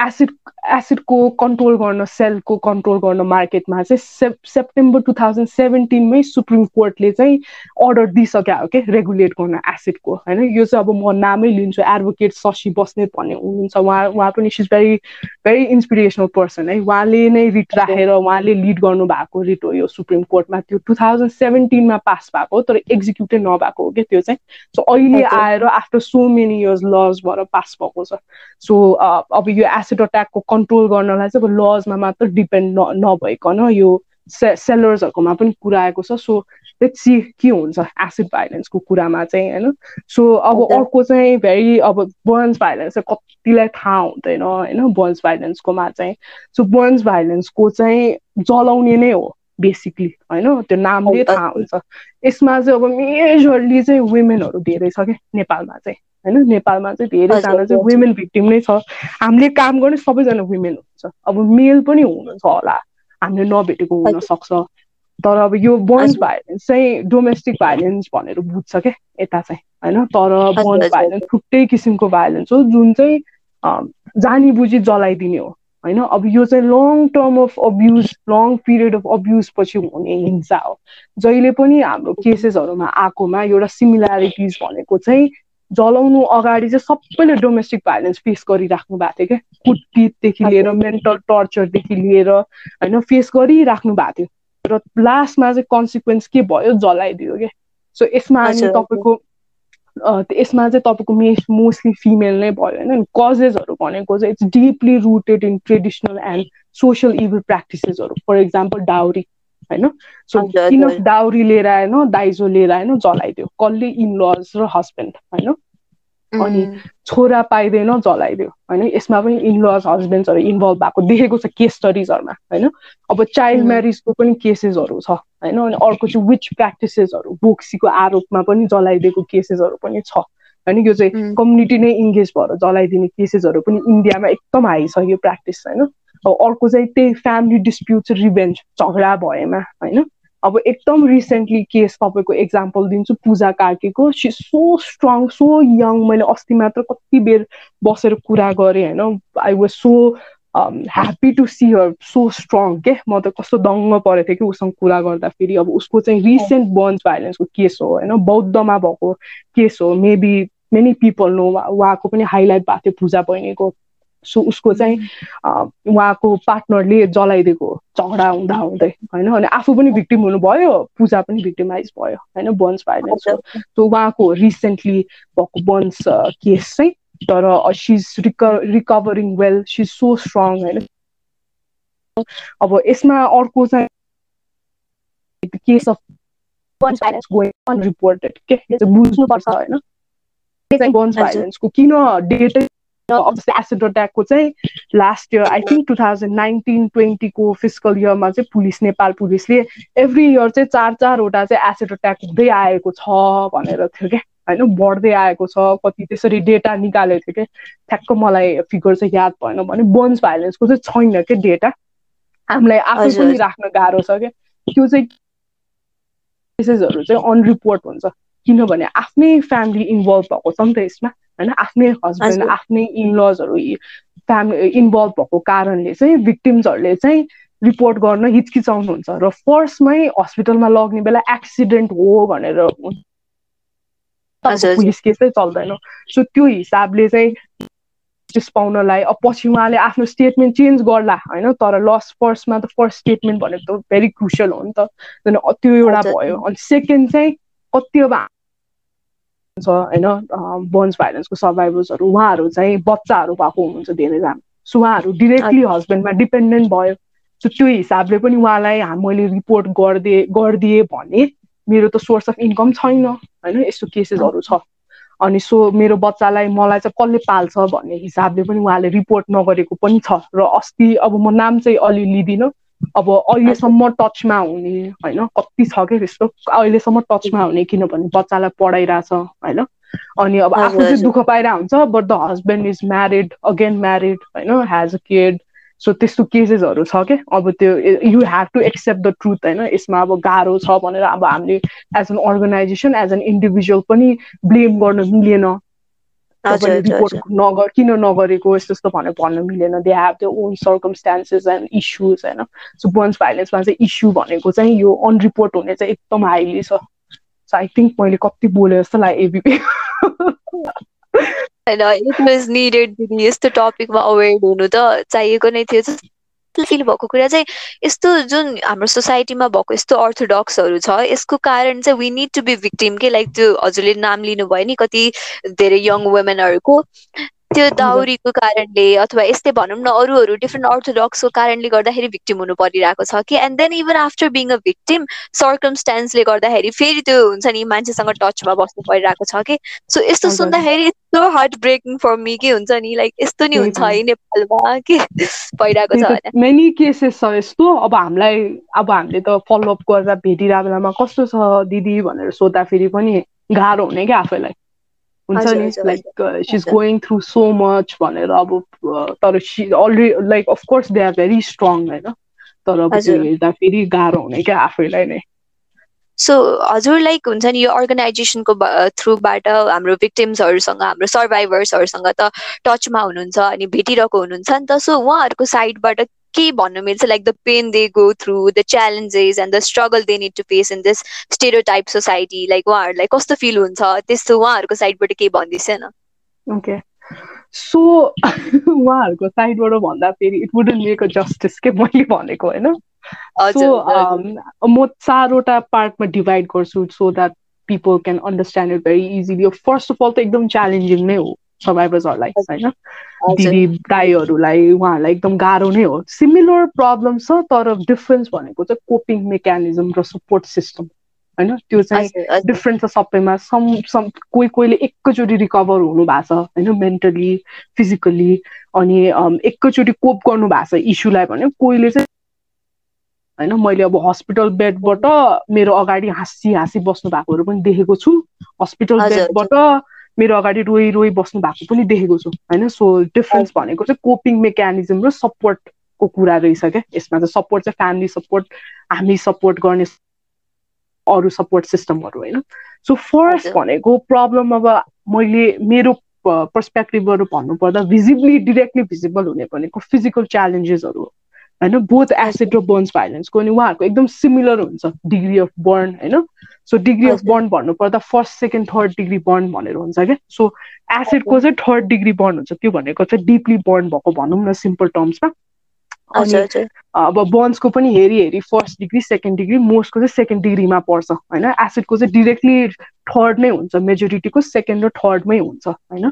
एसिड एसिडको कन्ट्रोल गर्न सेलको कन्ट्रोल गर्न मार्केटमा चाहिँ सेप सेप्टेम्बर टु थाउजन्ड सेभेन्टिनमै सुप्रिम कोर्टले चाहिँ अर्डर दिइसक्यो हो कि रेगुलेट गर्न एसिडको होइन? यो चाहिँ अब म नामै लिन्छु एडभोकेट शशी बस्नेत भन्ने हुनुहुन्छ। उहाँ उहाँ पनि is very very inspirational person है? उहाँले नै रिट राखेर उहाँले लिड गर्नु भएको रिट हो यो सुप्रिम कोर्टमा त्यो टु थाउजन्ड सेभेन्टिनमा पास भएको तर एक्जिक्युटै नभएको हो क्या त्यो चाहिँ सो अहिले आएर after so many years laws भएर पास भएको छ। सो अब यो एसिड अट्याकको कन्ट्रोल गर्नलाई चाहिँ अब लजमा मात्र डिपेन्ड न नभइकन यो से सेलर्सहरूकोमा पनि कुरा आएको छ। सो लेट्स सी के हुन्छ। एसिड भाइलेन्सको कुरामा चाहिँ होइन? सो अब अर्को चाहिँ भेरी अब बर्न्स भाइलेन्स चाहिँ कतिलाई थाहा हुँदैन होइन? बर्न्स भाइलेन्सकोमा चाहिँ। सो बर्न्स भाइलेन्सको चाहिँ जलाउने नै हो बेसिकली होइन? त्यो नामले थाहा हुन्छ। यसमा चाहिँ अब मेजरली चाहिँ वुमेनहरू धेरै छ क्या नेपालमा चाहिँ। होइन नेपालमा चाहिँ धेरैजना चाहिँ वुमेन भिक्टिम नै छ। हामीले काम गर्ने सबैजना वुमेन हुन्छ। अब मेल पनि हुनुहुन्छ होला। हामीले नभेटेको हुनसक्छ तर अब यो बन्स भाइलेन्स चाहिँ डोमेस्टिक भाइलेन्स भनेर बुझ्छ क्या यता चाहिँ होइन तर बन्स भाइलेन्स छुट्टै किसिमको भाइलेन्स हो जुन चाहिँ जानी बुझी जलाइदिने हो होइन? अब यो चाहिँ long term of abuse long period of abuse पछि हुने हिंसा हो। जहिले पनि हाम्रो केसेसहरूमा आएकोमा एउटा सिमिल्यारिटिज भनेको चाहिँ जलाउनु अगाडि चाहिँ सबैले डोमेस्टिक भाइलेन्स फेस गरिराख्नु भएको थियो क्या। कुटपिटदेखि लिएर मेन्टल टर्चरदेखि लिएर होइन फेस गरिराख्नु भएको थियो। र लास्टमा चाहिँ कन्सिक्वेन्स के भयो जलाइदियो क्या। सो यसमा अनि तपाईँको यसमा चाहिँ तपाईँको मे मोस्टली फिमेल नै भयो होइन। कजेसहरू भनेको चाहिँ it's deeply rooted in traditional and social evil प्र्याक्टिसेसहरू for example dowry होइन? सो किन डाउरी लिएर आएन दाइजो लिएर आएन जलाइदियो। कसले इन लज र हस्बेन्ड होइन? अनि छोरा पाइँदैन जलाइदियो होइन? यसमा पनि इनलज हस्बेन्ड्सहरू इन्भल्भ भएको देखेको छ केस स्टडिजहरूमा होइन? अब चाइल्ड म्यारिजको पनि केसेसहरू छ होइन? अनि अर्को चाहिँ विच प्र्याक्टिसेसहरू बोक्सीको आरोपमा पनि जलाइदिएको केसेसहरू पनि छ होइन? यो चाहिँ कम्युनिटी नै इङ्गेज भएर जलाइदिने केसेसहरू पनि इन्डियामा एकदम हाई छ यो प्र्याक्टिस होइन? अर्को चाहिँ त्यही फ्यामिली डिस्प्युट रिभेन्ज झगडा भएमा होइन? अब एकदम रिसेन्टली केस तपाईँको एक्जाम्पल दिन्छु पूजा कार्कीको। She so strong so young मैले अस्ति मात्र कति बेर बसेर कुरा गरेँ होइन? I was so happy to see her so strong के? म त कस्तो दङ्ग परेको थिएँ कि उसँग कुरा गर्दाखेरि। अब उसको चाहिँ रिसेन्ट बर्न्स भाइलेन्सको केस हो होइन? बौद्धमा भएको केस हो मेबी मेनी पिपल नो उहाँको पनि हाइलाइट भएको थियो पूजा बहिनीको। सो उसको चाहिँ उहाँको पार्टनरले जलाइदिएको झगडा हुँदा हुँदै होइन? अनि आफू पनि भिक्टिम हुनुभयो पूजा पनि भिक्टिमाइज भयो होइन? बन्स भाइलेन्स सो उहाँको रिसेन्टली भएको बन्स केस चाहिँ तर she's rec recovering well she's so strong होइन? अब यसमा अर्को चाहिँ case of burns violence going unreported के? बुझ्नुपर्छ। होइन? बन्स भाइलेन्सको किन डेटै अभियसली एसिड अट्याकको चाहिँ last year I think two thousand nineteen ट्वेन्टीको physical इयरमा चाहिँ पुलिस नेपाल पुलिसले एभ्री इयर चाहिँ चार चारवटा चाहिँ एसिड अट्याक हुँदै आएको छ भनेर थियो क्या। होइन? बढ्दै आएको छ कति त्यसरी डेटा निकालेको थियो क्या। ठ्याक्क मलाई फिगर चाहिँ याद भएन भने बन्स भाइलेन्सको चाहिँ छैन क्या डेटा हामीलाई आफै पनि राख्न गाह्रो छ क्या। त्यो चाहिँ केसेसहरू चाहिँ अनरिपोर्ट हुन्छ। किनभने आफ्नै फ्यामिली इन्भल्भ भएको छ नि त यसमा होइन? आफ्नै हस्बेन्ड आफ्नै इनलजहरू फ्यामिली इन्भल्भ भएको कारणले चाहिँ भिक्टिम्सहरूले चाहिँ रिपोर्ट गर्न हिचकिचाउनुहुन्छ र फर्स्टमै हस्पिटलमा लग्ने बेला एक्सिडेन्ट हो भनेर पुलिस केसै चल्दैन। सो त्यो हिसाबले चाहिँ जस्टिस पाउनलाई अब पछि उहाँले आफ्नो स्टेटमेन्ट चेन्ज गर्ला होइन? तर लस फर्स्टमा त फर्स्ट स्टेटमेन्ट भनेको त भेरी क्रुसियल हो नि त। त्यो एउटा भयो। अनि सेकेन्ड चाहिँ कति अब छ होइन? बन्स भाइलेन्सको सर्भाइभर्सहरू उहाँहरू चाहिँ बच्चाहरू भएको हुनुहुन्छ धेरैजना। सो उहाँहरू डिरेक्टली हस्बेन्डमा डिपेन्डेन्ट भयो। सो त्यो हिसाबले पनि उहाँलाई मैले रिपोर्ट गरिदिए गरिदिएँ भने मेरो त सोर्स अफ इन्कम छैन होइन? यस्तो केसेसहरू छ। अनि सो मेरो बच्चालाई मलाई चाहिँ कसले पाल्छ भन्ने हिसाबले पनि उहाँले रिपोर्ट नगरेको पनि छ। र अस्ति अब म नाम चाहिँ अलि लिँदिनँ। अब अहिलेसम्म टचमा हुने होइन? कति छ क्या त्यस्तो? अहिलेसम्म टचमा हुने किनभने बच्चालाई पढाइरहेछ होइन? अनि अब आफू चाहिँ दुःख पाइरहेको हुन्छ but the husband is married again married होइन? हेज अ केड सो त्यस्तो केसेसहरू छ क्या अब त्यो you have to accept the truth होइन? यसमा अब गाह्रो छ भनेर अब हामीले as an organization as an individual पनि ब्लेम गर्न मिलेन। रिपोर्ट नगर किन नगरेको यस्तो यस्तो भनेर भन्न मिलेन. They have the own circumstances and issues होइन। सो वन्स भाइलेन्समा चाहिँ इस्यु भनेको चाहिँ यो अनरिपोर्ट हुने चाहिँ एकदम हाइली छ। सो आई थिङ्क मैले कति बोले जस्तो लाग्यो एबिपी होइन इट वाज निडेड यस्तो टपिकमा अवेर हुनु त चाहिएको नै थियो। फिल भएको कुरा चाहिँ यस्तो जुन हाम्रो सोसाइटीमा भएको यस्तो अर्थोडक्सहरू छ यसको कारण चाहिँ we need to be victim के? लाइक त्यो हजुरले नाम लिनुभयो नि कति धेरै यङ वुमेनहरूको त्यो दाउरीको कारणले अथवा यस्तै भनौँ न अरू अरू डिफ्रेन्ट अर्थोडक्सको कारणले गर्दाखेरि भिक्टिम हुनु परिरहेको छ कि? And then even after being a victim सर्कमस्टान्सले गर्दाखेरि फेरि त्यो हुन्छ नि मान्छेसँग टचमा बस्नु परिरहेको छ कि? सो यस्तो सुन्दाखेरि यस्तो हार्ट ब्रेकिङ फर मी के हुन्छ नि लाइक यस्तो नि हुन्छ है नेपालमा के भइरहेको छ मेनी केसेस छ यस्तो। अब हामीलाई अब हामीले त फलोअप गरेर भेटिरहेको बेलामा कस्तो छ दिदी भनेर सोद्धाखेरि पनि गाह्रो हुने क्या आफैलाई। हुन्छ नि? Like she is going through so much भनेर अब तर she already like of course they are very strong होइन तर अब त्यो हेर्दाखेरि गाह्रो हुने क्या आफैलाई नै। सो हजुर लाइक हुन्छ नि यो अर्गनाइजेसनको थ्रुबाट हाम्रो भिक्टिम्सहरूसँग हाम्रो सर्भाइभर्सहरूसँग त टचमा हुनुहुन्छ अनि भेटिरहेको हुनुहुन्छ नि त। सो उहाँहरूको साइडबाट के भन्नु मिल्छ? Like the pain they go through the challenges and the struggle they need to face in this stereotype society like उहाँहरूलाई कस्तो फिल हुन्छ? त्यस्तो उहाँहरूको साइडबाट केही भनिदिनुहोस् न? ओके सो उहाँहरूको साइडबाट भन्दाखेरि it wouldn't make a justice के मैले भनेको होइन? सो म चारवटा पार्टमा डिभाइड गर्छु so that people can understand it very easily first of all त एकदम च्यालेन्जिङ नै हो सर्भाइभर्सहरूलाई होइन? दिदी दाईहरूलाई उहाँहरूलाई एकदम गाह्रो नै हो। सिमिलर प्रब्लम छ तर डिफरेन्स भनेको चाहिँ कोपिङ मेकानिजम र सपोर्ट सिस्टम होइन? त्यो चाहिँ डिफ्रेन्ट छ सबैमा। सम सम कोही कोहीले एकैचोटि रिकभर हुनु भएको छ होइन? मेन्टली फिजिकली अनि एकैचोटि कोप गर्नु भएको छ इस्युलाई भने कोहीले चाहिँ होइन मैले अब हस्पिटल बेडबाट मेरो अगाडि हाँसी हाँसी बस्नु भएकोहरू पनि देखेको छु। हस्पिटल बेडबाट मेरो अगाडि रोइ रोइ बस्नु भएको पनि देखेको छु होइन? सो डिफरेन्स भनेको चाहिँ कोपिङ मेकानिजम र सपोर्टको कुरा रहेछ क्या। यसमा चाहिँ सपोर्ट चाहिँ फ्यामिली सपोर्ट हामी सपोर्ट गर्ने अरू सपोर्ट सिस्टमहरू होइन? सो फर्स्ट भनेको प्रब्लम अब मैले मेरो पर्सपेक्टिभबाट भन्नुपर्दा भिजिबली डिरेक्टली भिजिबल हुने भनेको फिजिकल च्यालेन्जेसहरू हो। होइन बोथ एसिड र बर्न्स भाइलेन्सको अनि उहाँहरूको एकदम सिमिलर हुन्छ डिग्री अफ बर्न होइन? सो डिग्री अफ बर्न भन्नुपर्दा first second third degree burn भनेर हुन्छ क्या? सो एसिडको चाहिँ थर्ड डिग्री बर्न हुन्छ। त्यो भनेको चाहिँ डिपली बर्न भएको भनौँ न सिम्पल टर्म्समा अनि अब बर्न्सको पनि हेरी हेरी फर्स्ट डिग्री सेकेन्ड डिग्री मोस्टको चाहिँ सेकेन्ड डिग्रीमा पर्छ होइन? एसिडको चाहिँ डिरेक्टली थर्ड नै हुन्छ मेजोरिटीको सेकेन्ड र थर्डमै हुन्छ होइन?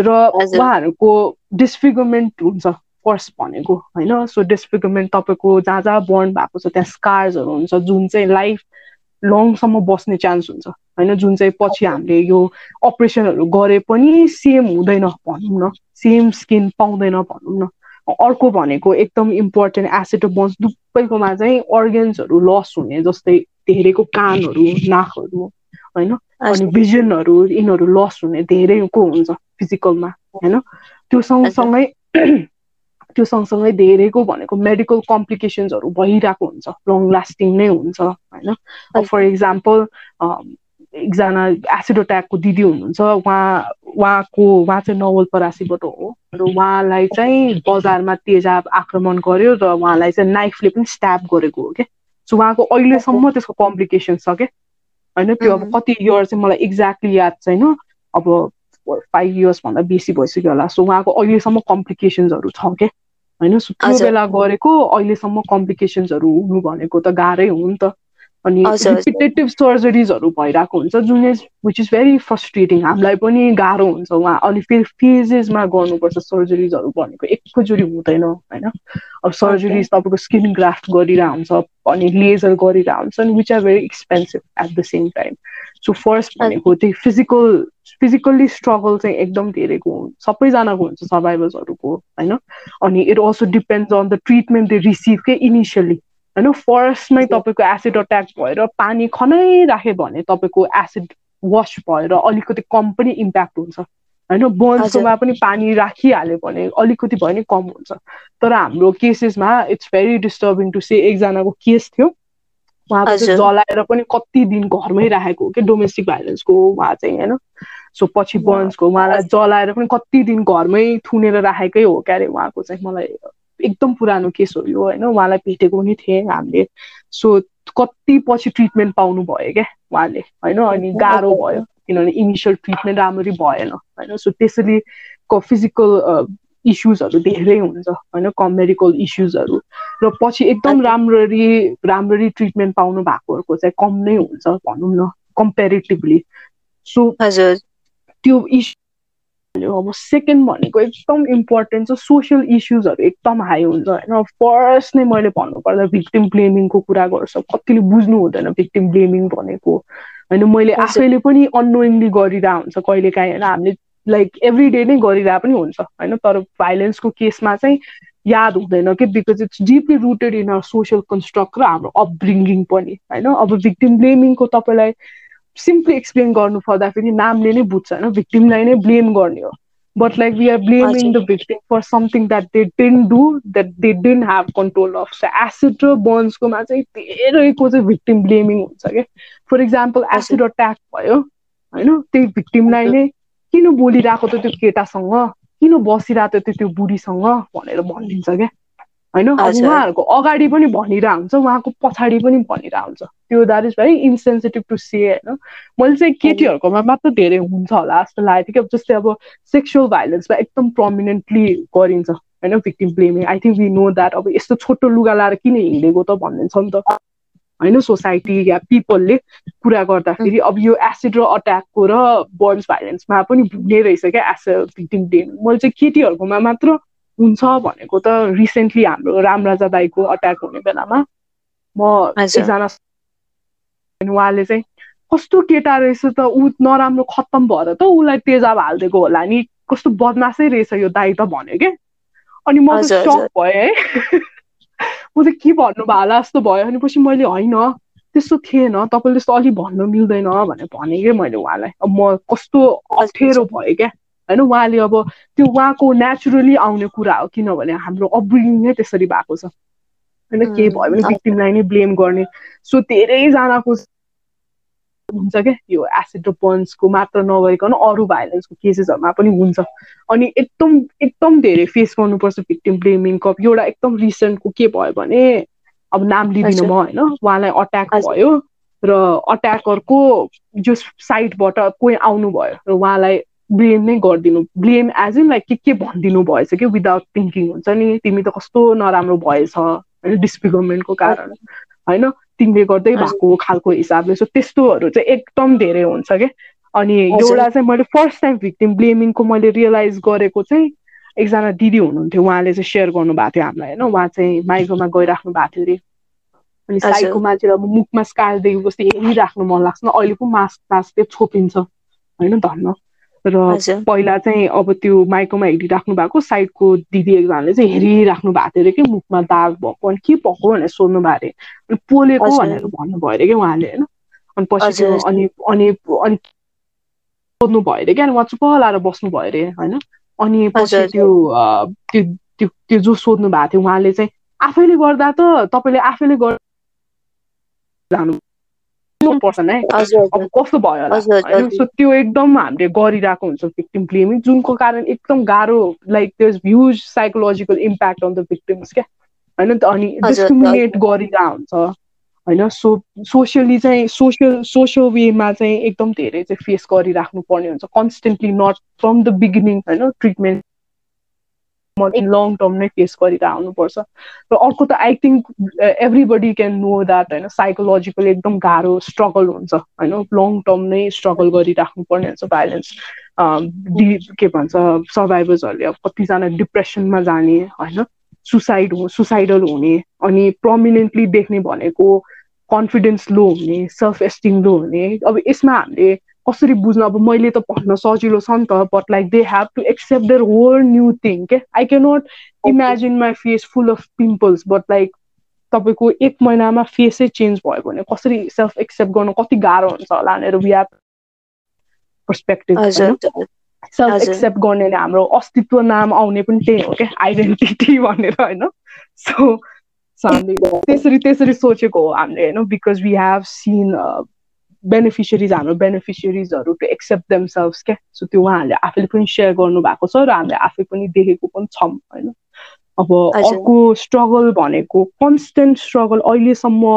र उहाँहरूको डिस्फिगरमेन्ट हुन्छ। फर्स्ट भनेको होइन? सो डिस्फिगरमेन्ट तपाईँको जहाँ जहाँ बर्न भएको छ त्यहाँ स्कार्सहरू हुन्छ जुन चाहिँ लाइफ लङसम्म बस्ने चान्स हुन्छ होइन? जुन चाहिँ पछि हामीले यो अपरेसनहरू गरे पनि सेम हुँदैन भनौँ न सेम स्किन पाउँदैन भनौँ न। अर्को भनेको एकदम इम्पोर्टेन्ट एसिड बन्स दुबैकोमा चाहिँ अर्गेन्सहरू लस हुने जस्तै धेरैको कानहरू नाकहरू होइन? अनि भिजनहरू यिनीहरू लस हुने धेरैको हुन्छ फिजिकलमा होइन? त्यो सँगसँगै त्यो सँगसँगै धेरैको भनेको मेडिकल कम्प्लिकेसन्सहरू भइरहेको हुन्छ। लङ लास्टिङ नै हुन्छ होइन? फर इक्जाम्पल एकजना एसिड अट्याकको दिदी हुनुहुन्छ उहाँ उहाँको उहाँ चाहिँ नवलपरासीबाट हो। र उहाँलाई चाहिँ बजारमा तेजाब आक्रमण गर्यो र उहाँलाई चाहिँ नाइफले पनि स्ट्याप गरेको हो क्या? सो उहाँको अहिलेसम्म त्यसको कम्प्लिकेसन छ क्या? होइन? त्यो अब कति इयर चाहिँ मलाई एक्ज्याक्टली याद छैन। अब फाइभ इयर्सभन्दा बेसी भइसक्यो होला सो उहाँको अहिलेसम्म कम्प्लिकेसन्सहरू छ क्या होइन त्यो बेला गरेको अहिलेसम्म कम्प्लिकेसन्सहरू हुनु भनेको त गाह्रै हो नि त अनि रिपिटेटिभ सर्जरिजहरू भइरहेको हुन्छ जुन विच इज भेरी फ्रस्ट्रेटिङ हामीलाई पनि गाह्रो हुन्छ उहाँ अनि फेरि फेजेसमा गर्नुपर्छ सर्जरिजहरू भनेको एकैचोटि हुँदैन होइन अब सर्जरिज तपाईँको स्किन ग्राफ्ट हुन्छ अनि लेजर हुन्छ अनि which are very expensive at the same time so first भनेको त्यही फिजिकल फिजिकल्ली स्ट्रगल चाहिँ एकदम धेरैको हुन्छ। सबैजनाको हुन्छ सर्भाइभर्सहरूको होइन? अनि it also depends on the treatment they receive के इनिसियली होइन? फर्स्टमै तपाईँको एसिड अट्याक भएर पानी खनाइराख्यो भने तपाईँको एसिड वास भएर अलिकति कम पनि इम्प्याक्ट हुन्छ होइन? बन्सकोमा पनि पानी राखिहाल्यो भने अलिकति भयो नि कम हुन्छ। तर हाम्रो केसेसमा it's very disturbing to say एकजनाको केस थियो। चाहिँ जलाएर पनि कति दिन घरमै राखेको हो कि? डोमेस्टिक भाइलेन्सको उहाँ चाहिँ होइन? सो पछि बन्सको उहाँलाई जलाएर पनि कति दिन घरमै थुनेर राखेकै हो क्या अरे उहाँको चाहिँ मलाई एकदम पुरानो केस हो यो होइन? उहाँलाई भेटेको पनि थिएँ हामीले। सो कति पछि ट्रिटमेन्ट पाउनु भयो क्या उहाँले होइन? अनि गाह्रो भयो किनभने इनिसियल ट्रिटमेन्ट राम्ररी भएन होइन? सो त्यसरी फिजिकल इस्युजहरू धेरै हुन्छ होइन? कम मेडिकल इस्युजहरू। र पछि एकदम राम्ररी राम्ररी ट्रिटमेन्ट पाउनु भएकोहरूको चाहिँ कम नै हुन्छ भनौँ न कम्पेरिटिभली। सो त्यो इस्यु अब सेकेन्ड भनेको एकदम इम्पोर्टेन्ट छ सोसियल इस्युजहरू एकदम हाई हुन्छ होइन। फर्स्ट नै मैले भन्नुपर्दा भिक्टिम ब्लेमिङको कुरा गर्छ। कतिले बुझ्नु हुँदैन भिक्टिम ब्लेमिङ भनेको। होइन मैले आफैले पनि अनोइङली गरिरहेको हुन्छ कहिलेकाहीँ होइन हामीले लाइक एभ्री डे नै गरिरहेको पनि हुन्छ। होइन तर भाइलेन्सको केसमा चाहिँ याद हुँदैन कि because it's deeply rooted in our social construct र हाम्रो अपब्रिङ्गिङ पनि। होइन अब भिक्टिम ब्लेमिङको तपाईँलाई सिम्पली एक्सप्लेन गर्नु पर्दाखेरि नामले नै बुझ्छ होइन भिक्टिमलाई नै ब्लेम गर्ने हो. But like we are blaming the victim for something that they didn't do that they didn't have control of so acid र बर्न्सकोमा चाहिँ धेरैको चाहिँ भिक्टिम ब्लेमिङ हुन्छ क्या फर इक्जाम्पल एसिड अट्याक भयो होइन? त्यही भिक्टिमलाई नै किन बोलिरहेको त त्यो केटासँग? किन बसिरहेको थियो त्यो बुढीसँग? भनेर भनिदिन्छ क्या होइन? उहाँहरूको अगाडि पनि भनिरहेको हुन्छ उहाँको पछाडि पनि भनिरहेको हुन्छ त्यो that is very insensitive to say होइन? मैले चाहिँ केटीहरूकोमा मात्र धेरै हुन्छ होला जस्तो लागेको थियो कि जस्तै अब सेक्सुअल भाइलेन्समा एकदम प्रमिनेन्टली गरिन्छ होइन? Victim blaming I think we know that अब यस्तो छोटो लुगा लाएर किन हिँडेको त भनिदिन्छ नि त। होइन? सोसाइटी या पिपलले कुरा गर्दाखेरि अब यो एसिड र अट्याकको र बर्न्स भाइलेन्समा पनि हुने रहेछ क्या एस भिक्टिम ब्लेमिङ मैले चाहिँ केटीहरूकोमा मात्र हुन्छ भनेको त रिसेन्टली हाम्रो रामराजा दाईको अट्याक हुने बेलामा म एकजना उहाँले चाहिँ कस्तो केटा रहेछ त ऊ नराम्रो खत्तम भएर त उसलाई तेजाब हालिदिएको होला नि। कस्तो बदमासै रहेछ यो दाई त भन्यो क्या अनि म त सक भएँ है। म त के भन्नुभयो होला जस्तो भयो। अनि पछि मैले होइन त्यस्तो थिएन तपाईँले त्यस्तो अलिक भन्नु मिल्दैन भनेर भने क्या मैले उहाँलाई। अब म कस्तो अप्ठ्यारो भयो क्या? होइन? उहाँले अब त्यो उहाँको नेचुरली आउने कुरा हो किनभने हाम्रो अपब्रिङ नै त्यसरी भएको छ। होइन? केही भयो भने भिक्टिमलाई नै ब्लेम गर्ने। सो धेरैजनाको हुन्छ क्या यो एसिड र पन्सको मात्र नगरिकन अरू भाइलेन्सको केसेसहरूमा पनि हुन्छ। अनि एकदम एकदम धेरै फेस गर्नुपर्छ भिक्टिम ब्लेमिङ कप। एउटा एकदम रिसेन्टको के भयो भने अब नाम लिँदिनँ म होइन? उहाँलाई अट्याक भयो र अट्याकरको जो साइडबाट कोही आउनु भयो र उहाँलाई ब्लेम नै गरिदिनु ब्लेम एज इन लाइक के के भनिदिनु भएछ कि विदाउट थिङ्किङ हुन्छ नि? तिमी त कस्तो नराम्रो भएछ होइन? डिसफिगरमेन्टको कारण होइन? तिमीले गर्दै भएको खालको हिसाबले। सो त्यस्तोहरू चाहिँ एकदम धेरै हुन्छ क्या अनि एउटा चाहिँ मैले फर्स्ट टाइम भिक्टिम ब्लेमिङको मैले रियलाइज गरेको चाहिँ एकजना दिदी हुनुहुन्थ्यो। उहाँले चाहिँ सेयर गर्नुभएको थियो हामीलाई होइन? उहाँ चाहिँ माइकोमा गइराख्नु भएको थियो अरे। अनि साइडको मान्छेलाई अब मुखमा स्कारदेखि जस्तो हेरिराख्नु मन लाग्छ। अहिले पो मास्क टास्क छोपिन्छ होइन? धन्न। र पहिला चाहिँ अब त्यो माइकोमा हेरिराख्नु भएको साइडको दिदी एकजनाले चाहिँ हेरिराख्नु भएको थियो अरे कि मुखमा दाग भएको अनि के भएको भनेर सोध्नु भएको अरे। अनि पोलेको भनेर भन्नुभयो अरे कि उहाँले होइन? अनि पछि त्यो अनि अनि अनि सोध्नु भयो अरे क्या अनि उहाँ चुप लाएर बस्नु भयो अरे होइन? अनि पछि त्यो त्यो त्यो जो सोध्नु भएको थियो उहाँले चाहिँ आफैले गर्दा त तपाईँले आफैले गर्दा जानु पर्सन है। अब कस्तो भयो होला? होइन सो त्यो एकदम हामीले गरिरहेको हुन्छ भिक्टिम ब्लेमिङ जुनको कारण एकदम गाह्रो लाइक त्यो huge psychological impact on the victims क्या? होइन अनि डिस्क्रिमिनेट गरिरहेको हुन्छ। होइन? सो सोसियली चाहिँ सोसियल सोसियल वेमा चाहिँ एकदम धेरै चाहिँ फेस गरिराख्नु पर्ने हुन्छ। Constantly not from the beginning होइन? ट्रिटमेन्ट लङ टर्म नै फेस गरेर आउनुपर्छ र अर्को त I think everybody can know that होइन साइकोलोजिकल एकदम गाह्रो स्ट्रगल हुन्छ होइन लङ टर्म नै स्ट्रगल गरिराख्नु पर्ने हुन्छ भाइलेन्स डि के भन्छ सर्भाइभर्सहरूले अब कतिजना डिप्रेसनमा जाने होइन सुसाइड सुसाइडल हुने अनि प्रमिनेन्टली देख्ने भनेको कन्फिडेन्स लो हुने सेल्फ एस्टिम लो हुने अब यसमा हामीले कसरी बुझ्नु? अब मैले त भन्न सजिलो छ नि त but like they have to accept their whole new thing के I cannot imagine my face full of pimples but like तपाईँको एक महिनामा फेसै चेन्ज भयो भने कसरी सेल्फ एक्सेप्ट गर्नु? कति गाह्रो हुन्छ होला भनेर we have perspective self accept गर्ने हाम्रो अस्तित्व नाम आउने पनि त्यही हो क्या आइडेन्टिटी भनेर होइन? सो हामीले त्यसरी त्यसरी सोचेको हो हामीले होइन? Because we have seen beneficiaries हाम्रो बेनिफिसियरिजहरू टु एक्सेप्ट देमसेल्भ्स क्या सो त्यो उहाँहरूले आफैले पनि सेयर गर्नु भएको छ र हामीले आफै पनि देखेको पनि छौँ होइन अब अर्को स्ट्रगल भनेको कन्सटेन्ट स्ट्रगल अहिलेसम्म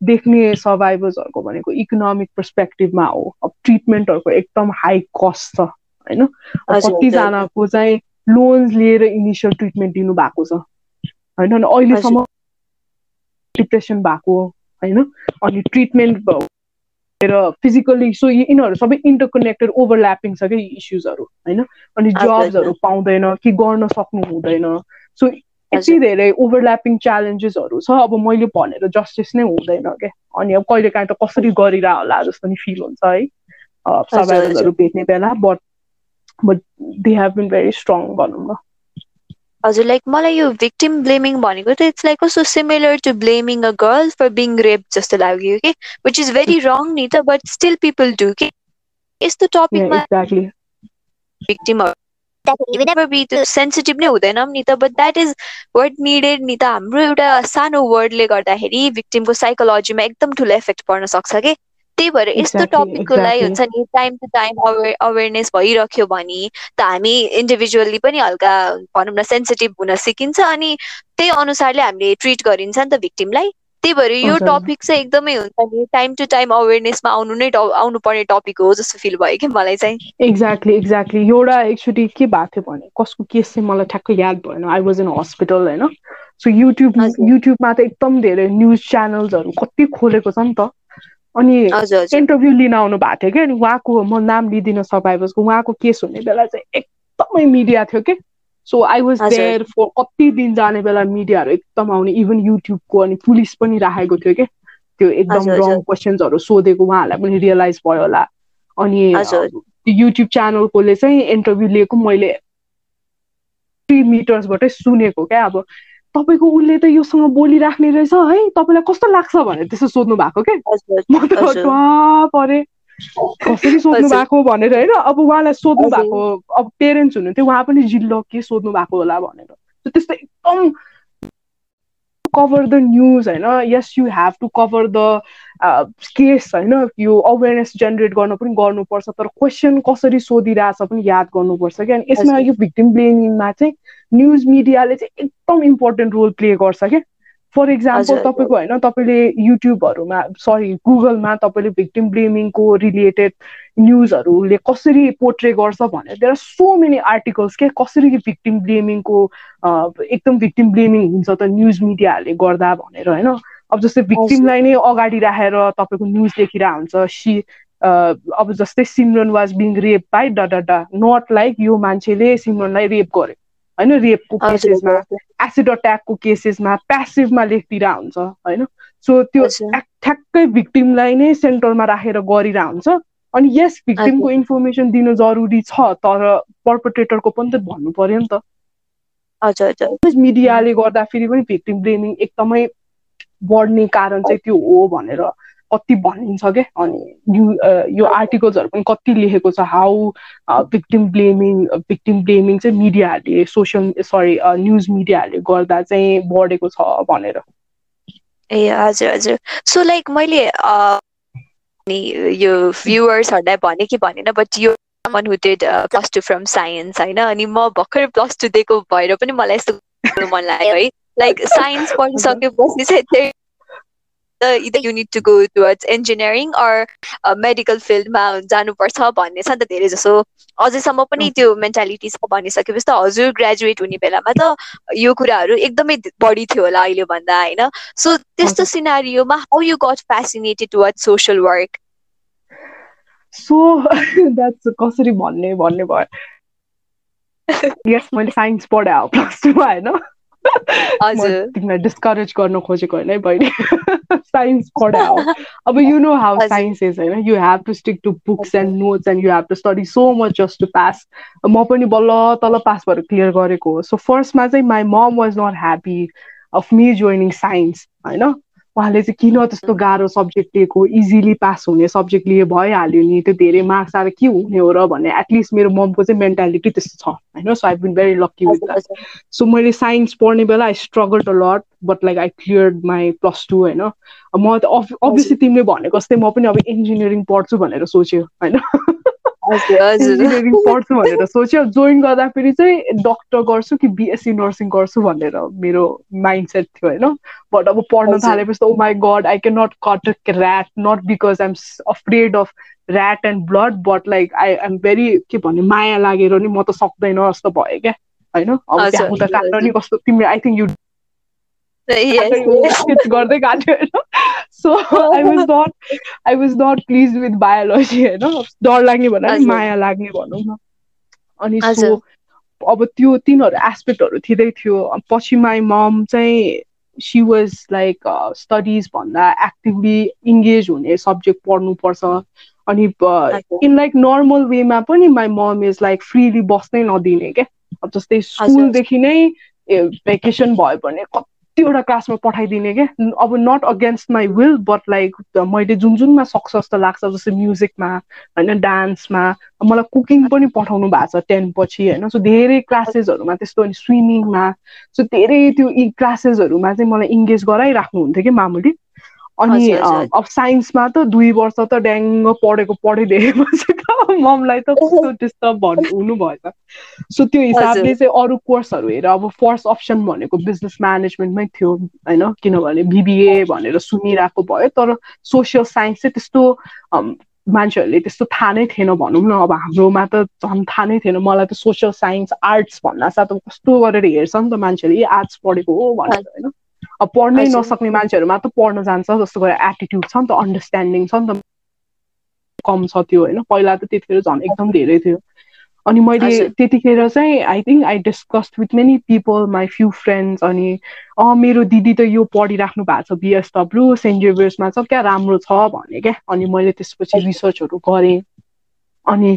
देख्ने सर्भाइभर्सहरूको भनेको इकोनोमिक पर्सपेक्टिभमा हो अब ट्रिटमेन्टहरूको एकदम हाई कस्ट छ होइन कतिजनाको चाहिँ लोन्स लिएर इनिसियल ट्रिटमेन्ट दिनु भएको छ होइन अनि अहिलेसम्म डिप्रेसन भएको होइन अनि ट्रिटमेन्ट र फिजिकली सो यिनीहरू सबै इन्टरकनेक्टेड ओभरल्यापिङ छ क्या इस्युजहरू होइन? अनि जब्सहरू पाउँदैन कि गर्न सक्नु हुँदैन। सो यति धेरै ओभरल्यापिङ च्यालेन्जेसहरू छ अब मैले भनेर जस्टिस नै हुँदैन क्या। अनि अब कहिले काहीँ त कसरी गरिरह होला जस्तो नि फिल हुन्छ है। सर्भाइभलहरू भेट्ने बेला but but they have been very strong भनौँ न। हजुर लाइक मलाई यो भिक्टिम ब्लेमिङ भनेको त इट्स लाइक कस्तो similar to blaming a girl for being rape जस्तो लाग्यो कि विच इज भेरी रङ नि त बट स्टिल पिपल डु कि यस्तो टपिकमा सेन्सिटिभ नै हुँदैनौँ नि त but that is word needed नि त हाम्रो एउटा सानो वर्डले गर्दाखेरि भिक्टिमको साइकोलोजीमा एकदम ठुलो इफेक्ट पर्न सक्छ कि त्यही भएर यस्तो टपिकको लागि हुन्छ नि टाइम टु टाइम अवे अवेरनेस भइरह्यो भने त हामी इन्डिभिजुअली पनि हल्का भनौँ न सेन्सिटिभ हुन सिकिन्छ अनि त्यही अनुसारले हामीले ट्रिट गरिन्छ नि त भिक्टिमलाई त्यही भएर यो टपिक चाहिँ एकदमै हुन्छ नि टाइम टु टाइम अवेरनेसमा आउनु नै आउनु पर्ने टपिक हो जस्तो फिल भयो कि मलाई चाहिँ। एक्ज्याक्टली एक्ज्याक्टली एउटा एक्चुली के भएको थियो भने कसको केस चाहिँ मलाई ठ्याक्कै याद भएन। आई वाज इन हस्पिटल होइन। सो युट्युब युट्युबमा त एकदम धेरै न्युज च्यानल्सहरू कति खोलेको छ नि त। अनि इन्टरभ्यू लिन आउनु भएको थियो कि अनि उहाँको म नाम लिँदिनँ सर्भाइभर्सको उहाँको केस हुने बेला चाहिँ एकदमै मिडिया थियो कि। So I was there for कति दिन जाने बेला मिडियाहरू एकदम आउने इभन युट्युबको अनि पुलिस पनि राखेको थियो कि। त्यो एकदम रङ क्वेसन्सहरू सोधेको उहाँहरूलाई पनि रियलाइज भयो होला। अनि युट्युब च्यानलकोले चाहिँ इन्टरभ्यू लिएको मैले थ्री मिटर्सबाटै सुनेको क्या अब तपाईँको उसले त योसँग बोलिराख्ने रहेछ है? तपाईँलाई कस्तो लाग्छ भनेर त्यस्तो सोध्नु भएको क्या म त परे कसरी सोध्नु भएको भनेर होइन? अब उहाँलाई सोध्नु भएको अब पेरेन्ट्स हुनुहुन्थ्यो उहाँ पनि जिल्लो के सोध्नु भएको होला भनेर। त्यस्तो एकदम कभर द न्युज होइन? Yes you have to cover the case होइन? यो अवेरनेस जेनेरेट गर्न पनि गर्नुपर्छ तर क्वेसन कसरी सोधिरहेछ पनि याद गर्नुपर्छ क्या? अनि यसमा यो भिक्टिम ब्लेमिङमा चाहिँ न्युज मिडियाले चाहिँ एकदम इम्पोर्टेन्ट रोल प्ले गर्छ क्या। फर इक्जाम्पल तपाईँको होइन तपाईँले युट्युबहरूमा सरी गुगलमा तपाईँले भिक्टिम ब्लेमिङको रिलेटेड न्युजहरूले कसरी पोर्ट्रे गर्छ भनेर there are so many articles के कसरी भिक्टिम ब्लेमिङको एकदम भिक्टिम ब्लेमिङ हुन्छ त न्युज मिडियाहरूले गर्दा भनेर होइन? अब जस्तै भिक्टिमलाई नै अगाडि राखेर तपाईँको न्युज लेखिरहेको हुन्छ सी अब जस्तै Simran was being rape by ड ड नट लाइक यो मान्छेले सिमरनलाई रेप गर्यो। होइन रेपको केसेसमा एसिड अट्याकको केसेसमा प्यासिभमा लेखिदिएर हुन्छ होइन? सो त्यो ठ्याक्कै भिक्टिमलाई नै सेन्टरमा राखेर गरिरह हुन्छ अनि यस भिक्टिमको इन्फर्मेसन दिनु जरुरी छ तर पर्पटेटरको पनि त भन्नु पर्यो नि त। हजुर मिडियाले गर्दाखेरि पनि भिक्टिम ब्लेमिङ एकदमै बढ्ने कारण चाहिँ त्यो हो भनेर। कति भनिन्छ क्या अनि यो आर्टिकल्सहरू पनि कति लेखेको छ? How victim blaming victim blaming चाहिँ मिडियाहरूले सोसियल सरी न्युज मिडियाहरूले गर्दा चाहिँ बढेको छ भनेर। ए हजुर हजुर। सो लाइक मैले यो भ्युवर्सहरूलाई भने कि भनेन बट यो one who did plus two from science होइन? अनि म भर्खर प्लस टू दिएको भएर पनि मलाई यस्तो मन लाग्यो है। लाइक साइन्स पढिसकेपछि चाहिँ either you need to go towards engineering or medical फिल्डमा जानुपर्छ भन्ने छ नि त धेरै जसो अझैसम्म पनि त्यो मेन्टालिटी छ भनिसकेपछि त हजुर ग्रेजुएट हुने बेलामा त यो कुराहरू एकदमै बढी थियो होला अहिले भन्दा होइन? सो त्यस्तो सिनारीमा how you got fascinated toward social work so that's कसरी भन्ने भन्ने भयो। यस मैले साइन्स पढाएँ प्लस टूमा होइन? तिमीलाई डिस्करेज गर्न खोजेको होइन है बहिनी? साइन्स पढायो अब you know how science is होइन? You have to stick to books and notes and you have to study so much just to pass म पनि बल्ल तल पास भएर क्लियर गरेको हो। सो फर्स्टमा चाहिँ my mom was not happy of me joining science होइन? उहाँले चाहिँ किन त्यस्तो गाह्रो सब्जेक्ट लिएको? इजिली पास हुने सब्जेक्ट लिए भइहाल्यो नि त्यो धेरै मार्क्स आएर के हुने हो र भन्ने एटलिस्ट मेरो ममको चाहिँ मेन्टालिटी त्यस्तो छ होइन? So I been very lucky with that so मैले साइन्स पढ्ने बेला I struggle to lot but like I clear my plus two होइन? म त अभियसली तिमीले भनेको जस्तै म पनि अब इन्जिनियरिङ पढ्छु भनेर सोच्यो होइन? इन्जिनियरिङ पढ्छु भनेर सोच्यो। जोइन गर्दाखेरि चाहिँ डक्टर गर्छु कि बिएससी नर्सिङ गर्छु भनेर मेरो माइन्ड सेट थियो होइन? बट अब पढ्न थालेपछि ओ my god I can not cut rat not because I'm afraid of rat and blood but like I am very के भन्ने माया लागेर नि म त सक्दैन जस्तो भयो क्या होइन? अब त्यहाँ उता नि कस्तो तिमीले आई थिङ्क यु गर्दै काट्यो होइन? So I was not I was not please with biology होइन डर लाग्ने भन्दा माया लाग्ने भनौँ न। अनि सो अब त्यो तिनीहरू एस्पेक्टहरू थिँदै थियो। पछि माई मम चाहिँ सी वाज लाइक स्टडिज भन्दा एक्टिभली इङ्गेज हुने सब्जेक्ट पढ्नुपर्छ। अनि इन लाइक नर्मल वेमा पनि my mom is like freely बस्नै नदिने क्या? जस्तै स्कुलदेखि नै भेकेसन भयो भने कतिवटा क्लासमा पठाइदिने क्या अब not against my will but like मैले जुन जुनमा सक्छ जस्तो लाग्छ जस्तै म्युजिकमा होइन डान्समा मलाई कुकिङ पनि पठाउनु भएको छ टेन पछि होइन। सो धेरै क्लासेसहरूमा त्यस्तो अनि स्विमिङमा सो धेरै त्यो क्लासेसहरूमा चाहिँ मलाई इङ्गेज गराइराख्नुहुन्थ्यो कि मामुली? अनि अब साइन्समा त दुई वर्ष त ड्याङ्ग पढेको पढिदिएपछि त ममलाई त कस्तो डिस्टर्ब भन्नु हुनु भएछ सो त्यो हिसाबले चाहिँ अरू कोर्सहरू हेरेर अब फर्स्ट अप्सन भनेको बिजनेस म्यानेजमेन्टमै थियो होइन? किनभने बिबिए भनेर सुनिरहेको भयो तर सोसियल साइन्स चाहिँ त्यस्तो मान्छेहरूले त्यस्तो थाहा नै थिएन भनौँ न। अब हाम्रोमा त झन् थाहा नै थिएन। मलाई त सोसियल साइन्स आर्ट्स भन्दा साथ कस्तो गरेर हेर्छ नि त मान्छेले? आर्ट्स पढेको हो भनेर होइन? अब पढ्नै नसक्ने मान्छेहरूमा त पढ्न जान्छ जस्तो गरेर एटिट्युड छ नि त अन्डरस्ट्यान्डिङ छ नि त। कम छ त्यो होइन। पहिला त त्यतिखेर झन् एकदम धेरै थियो। अनि मैले त्यतिखेर चाहिँ I think I discuss with many people my few friends अनि अँ मेरो दिदी त यो पढिराख्नु भएको छ बिएसडब्लु सेन्ट जेभियर्समा छ क्या राम्रो छ भने क्या। अनि मैले त्यसपछि रिसर्चहरू गरेँ। अनि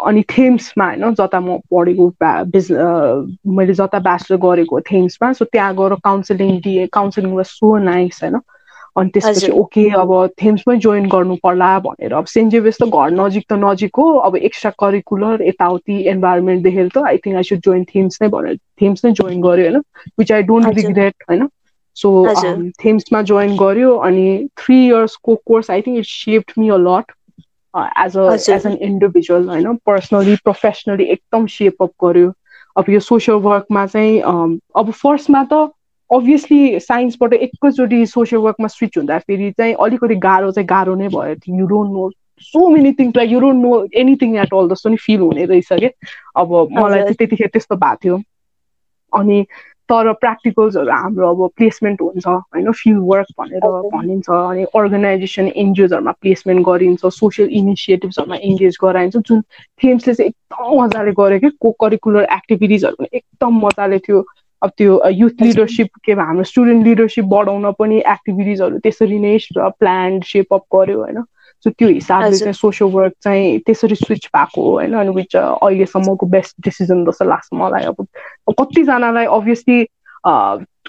अनि थेम्समा होइन जता म पढेको बिज मैले जता ब्याचलर गरेको थेम्समा सो त्यहाँ गएर काउन्सिलिङ दिएँ काउन्सिलिङ वाज सो नाइस होइन। अनि त्यसपछि ओके अब थेम्समै जोइन गर्नु पर्ला भनेर। अब सेन्ट जेभियस त घर नजिक त नजिक हो अब एक्स्ट्रा करिकुलर यताउति इन्भाइरोमेन्ट देखेर त I think I should join Thames नै भनेर थेम्स नै जोइन गर्यो होइन। विच आई डोन्ट रिग्रेट होइन। सो थेम्समा जोइन गर्यो अनि three इयर्सको course I think it shaped me a lot as a as an individual होइन पर्सनली प्रोफेसनली एकदम सेपअप गर्यो अब यो सोसियल वर्कमा चाहिँ अब फर्स्टमा त अभियसली साइन्सबाट एकैचोटि सोसियल वर्कमा स्विच हुँदाखेरि चाहिँ अलिकति गाह्रो चाहिँ गाह्रो नै भयो you don't know so many things like you don't know anything at all जस्तो नि फिल हुने रहेछ कि अब मलाई चाहिँ त्यतिखेर त्यस्तो भएको थियो अनि तर प्र्याक्टिकल्सहरू हाम्रो अब प्लेसमेन्ट हुन्छ होइन? फिल्ड वर्क भनेर भनिन्छ अनि अर्गनाइजेसन एनजिओजहरूमा प्लेसमेन्ट गरिन्छ सोसियल इनिसिएटिभ्सहरूमा इङ्गेज गराइन्छ। जुन थेम्सले चाहिँ एकदम मजाले गर्यो कि को करिकुलर एक्टिभिटिजहरू पनि एकदम मजाले थियो अब त्यो युथ लिडरसिप के हाम्रो स्टुडेन्ट लिडरसिप बढाउन पनि एक्टिभिटिजहरू त्यसरी नै प्लान सेपअप गर्यो होइन? सो त्यो हिसाबले चाहिँ सोसियल वर्क चाहिँ त्यसरी स्विच भएको हो होइन? अनि विच अहिलेसम्मको बेस्ट डिसिजन जस्तो लाग्छ मलाई अब। कतिजनालाई अभियसली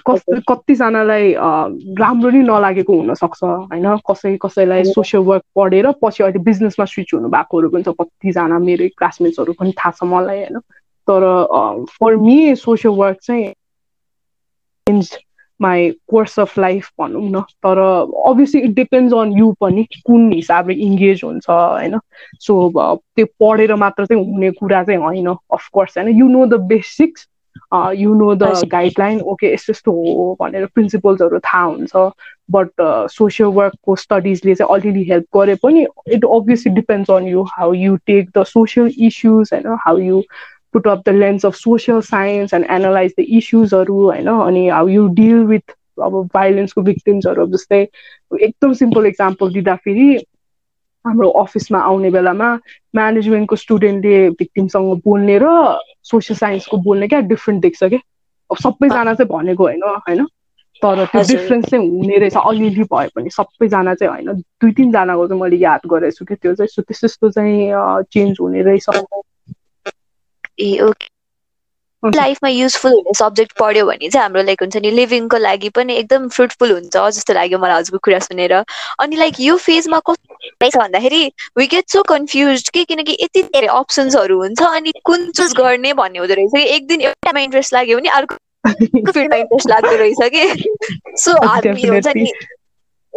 कति कतिजनालाई राम्रो नै नलागेको हुनसक्छ होइन? कसै कसैलाई सोसियल वर्क पढेर पछि अहिले बिजनेसमा स्विच हुनु भएकोहरू पनि छ कतिजना मेरो क्लासमेट्सहरू पनि थाहा छ मलाई होइन? तर फर मी सोसियल वर्क चाहिँ माई कोर्स अफ लाइफ भनौँ न। तर obviously it depends on you पनि कुन हिसाबले इङ्गेज हुन्छ होइन? सो त्यो पढेर मात्र चाहिँ हुने कुरा चाहिँ होइन अफकोर्स होइन? You know the basics you know the guideline okay यस्तो यस्तो हो भनेर प्रिन्सिपल्सहरू थाहा हुन्छ बट सोसियल वर्कको स्टडिजले चाहिँ अलिअलि हेल्प गरे पनि it obviously depends on you how you take the social issues होइन how you put up the lens of social science and analyze the issuesहरू होइन अनि हाउ यु डिल विथ अब भाइलेन्सको भिक्टिम्सहरू जस्तै एकदम सिम्पल इक्जाम्पल दिँदाखेरि हाम्रो अफिसमा आउने बेलामा म्यानेजमेन्टको स्टुडेन्टले भिक्टिमसँग बोल्ने र सोसियल साइन्सको बोल्ने क्या डिफ्रेन्ट देख्छ क्या। अब सबैजना चाहिँ भनेको होइन होइन? तर त्यो डिफ्रेन्स चाहिँ हुने रहेछ अलिअलि भए पनि सबैजना चाहिँ होइन दुई तिनजनाको चाहिँ मैले याद गरेको छु कि त्यो चाहिँ सो त्यस्तो त्यस्तो चाहिँ चेन्ज हुने रहेछ। ए ओके। लाइफमा युजफुल हुने सब्जेक्ट पढ्यो भने चाहिँ हाम्रो लाइक हुन्छ नि लिभिङको लागि पनि एकदम फ्रुटफुल हुन्छ जस्तो लाग्यो मलाई हजुरको कुरा सुनेर। अनि लाइक यो फेजमा कस्तो छ भन्दाखेरि वी गेट सो कन्फ्युज कि किनकि यति धेरै अप्सन्सहरू हुन्छ अनि कुन चुज गर्ने भन्ने हुँदो रहेछ कि एक दिन एउटामा इन्ट्रेस्ट लाग्यो भने अर्को फिल्डमा इन्ट्रेस्ट लाग्दो रहेछ कि। सो हामी हुन्छ नि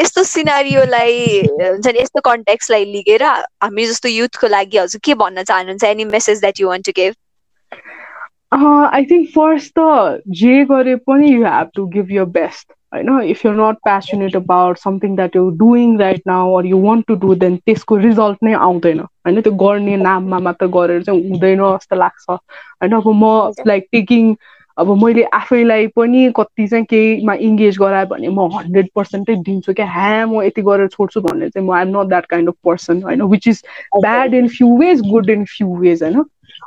यस्तो सिनारीलाई हुन्छ नि यस्तो कन्ट्याक्सलाई लिगेर हामी जस्तो युथको लागि हजुर के भन्न चाहनुहुन्छ? Any message that you want to give I think first त जे गरे पनि you have to give your best होइन if you not passionate about something that you doing right now or you want to do then त्यसको result नै आउँदैन. होइन त्यो गर्ने नाममा मात्र गरेर चाहिँ हुँदैन जस्तो लाग्छ. होइन अब म लाइक टेकिङ अब मैले आफैलाई पनि कति चाहिँ केहीमा इङ्गेज गरायो भने म हन्ड्रेड पर्सेन्टै दिन्छु क्या। ह्या म यति गरेर छोड्छु भन्ने चाहिँ म I'm not that kind of person होइन which is bad in few ways good in few ways होइन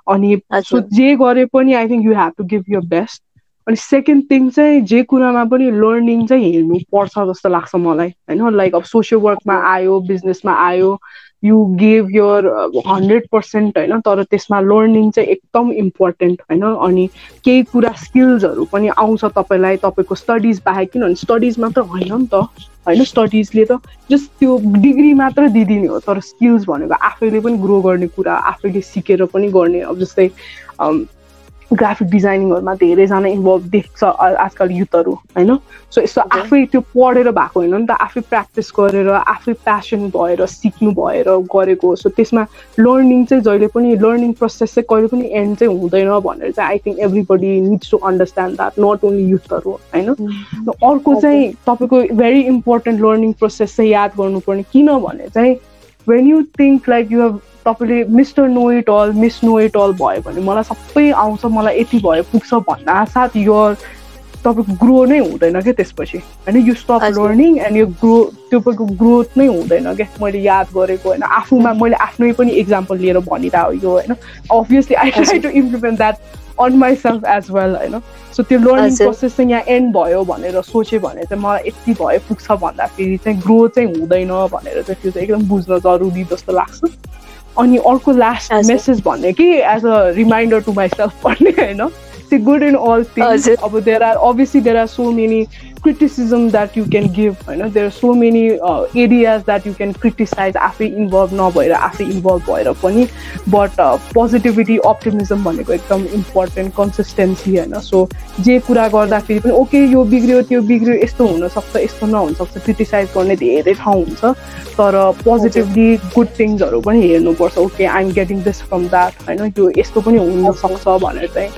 अनि सो जे गरे पनि I think you have to give your best अनि सेकेन्ड थिङ चाहिँ जे कुरामा पनि लर्निङ चाहिँ हेर्नु पर्छ जस्तो लाग्छ मलाई होइन? लाइक अब सोसियल वर्कमा आयो बिजनेसमा आयो you give your hundred percent होइन तर त्यसमा लर्निङ चाहिँ एकदम इम्पोर्टेन्ट होइन अनि केही कुरा स्किल्सहरू पनि आउँछ तपाईँलाई तपाईँको स्टडिज बाहेक किनभने स्टडिज मात्र होइन नि त होइन? स्टडिजले त जस्ट त्यो डिग्री मात्र दिइदिने हो तर स्किल्स भनेको आफैले पनि ग्रो गर्ने कुरा आफैले सिकेर पनि गर्ने अब जस्तै ग्राफिक डिजाइनिङहरूमा धेरैजना इन्भल्भ देख्छ आजकल युथहरू होइन? सो यस्तो आफै त्यो पढेर भएको होइन नि त आफै प्र्याक्टिस गरेर आफै प्यासन भएर सिक्नु भएर गरेको सो त्यसमा लर्निङ चाहिँ जहिले पनि लर्निङ प्रोसेस चाहिँ कहिले पनि एन्ड चाहिँ हुँदैन भनेर चाहिँ I think everybody needs to understand that not only युथहरू होइन? अर्को चाहिँ तपाईँको भेरी इम्पोर्टेन्ट लर्निङ प्रोसेस चाहिँ याद गर्नुपर्ने किनभने चाहिँ when you think like you have तपाईँले mister know it all miss know it all भयो भने मलाई सबै आउँछ मलाई यति भयो पुग्छ भन्दा साथ यो तपाईँको ग्रो नै हुँदैन क्या त्यसपछि. होइन यु स्टप लर्निङ एन्ड यो ग्रो तपाईँको ग्रोथ नै हुँदैन क्या। मैले याद गरेको होइन आफूमा मैले आफ्नै पनि इक्जाम्पल लिएर भनिरहेको यो होइन। Obviously I try to implement that on myself as well होइन। सो त्यो लर्निङ प्रोसेस चाहिँ यहाँ एन्ड भयो भनेर सोच्यो भने चाहिँ मलाई यति भयो पुग्छ भन्दाखेरि चाहिँ ग्रो चाहिँ हुँदैन भनेर चाहिँ त्यो चाहिँ एकदम बुझ्न जरुरी जस्तो लाग्छ। अनि अर्को लास्ट मेसेज भन्ने कि as a reminder to myself भन्ने होइन। See good in all things अब there are obviously there are so many criticism that you can give होइन there are so many areas that you can criticize आफै involve नभएर आफै involve भएर पनि but positivity optimism भनेको एकदम important consistency होइन। सो जे कुरा गर्दाखेरि पनि ओके यो बिग्रियो त्यो बिग्रियो यस्तो हुनसक्छ यस्तो नहुनसक्छ क्रिटिसाइज गर्ने धेरै ठाउँ हुन्छ तर पोजिटिभली गुड थिङ्सहरू पनि हेर्नुपर्छ okay I am getting this from that होइन यो यस्तो पनि हुनसक्छ भनेर चाहिँ।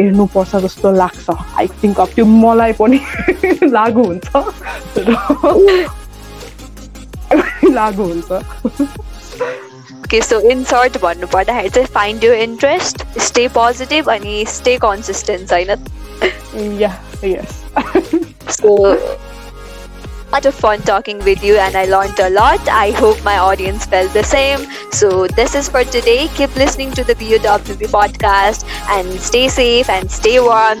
हेर्नुपर्छ जस्तो लाग्छ। आई थिङ्क अब त्यो मलाई पनि लागु हुन्छ। लागु हुन्छ। ओके सो इन सर्ट भन्नु पर्दाखेरि चाहिँ find you interest stay positive अनि स्टे कन्सिस्टेन्ट होइन? So lot of fun talking with you, and I learned a lot. I hope my audience felt the same. So, this is for today. Keep listening to the BOWP podcast and stay safe and stay warm.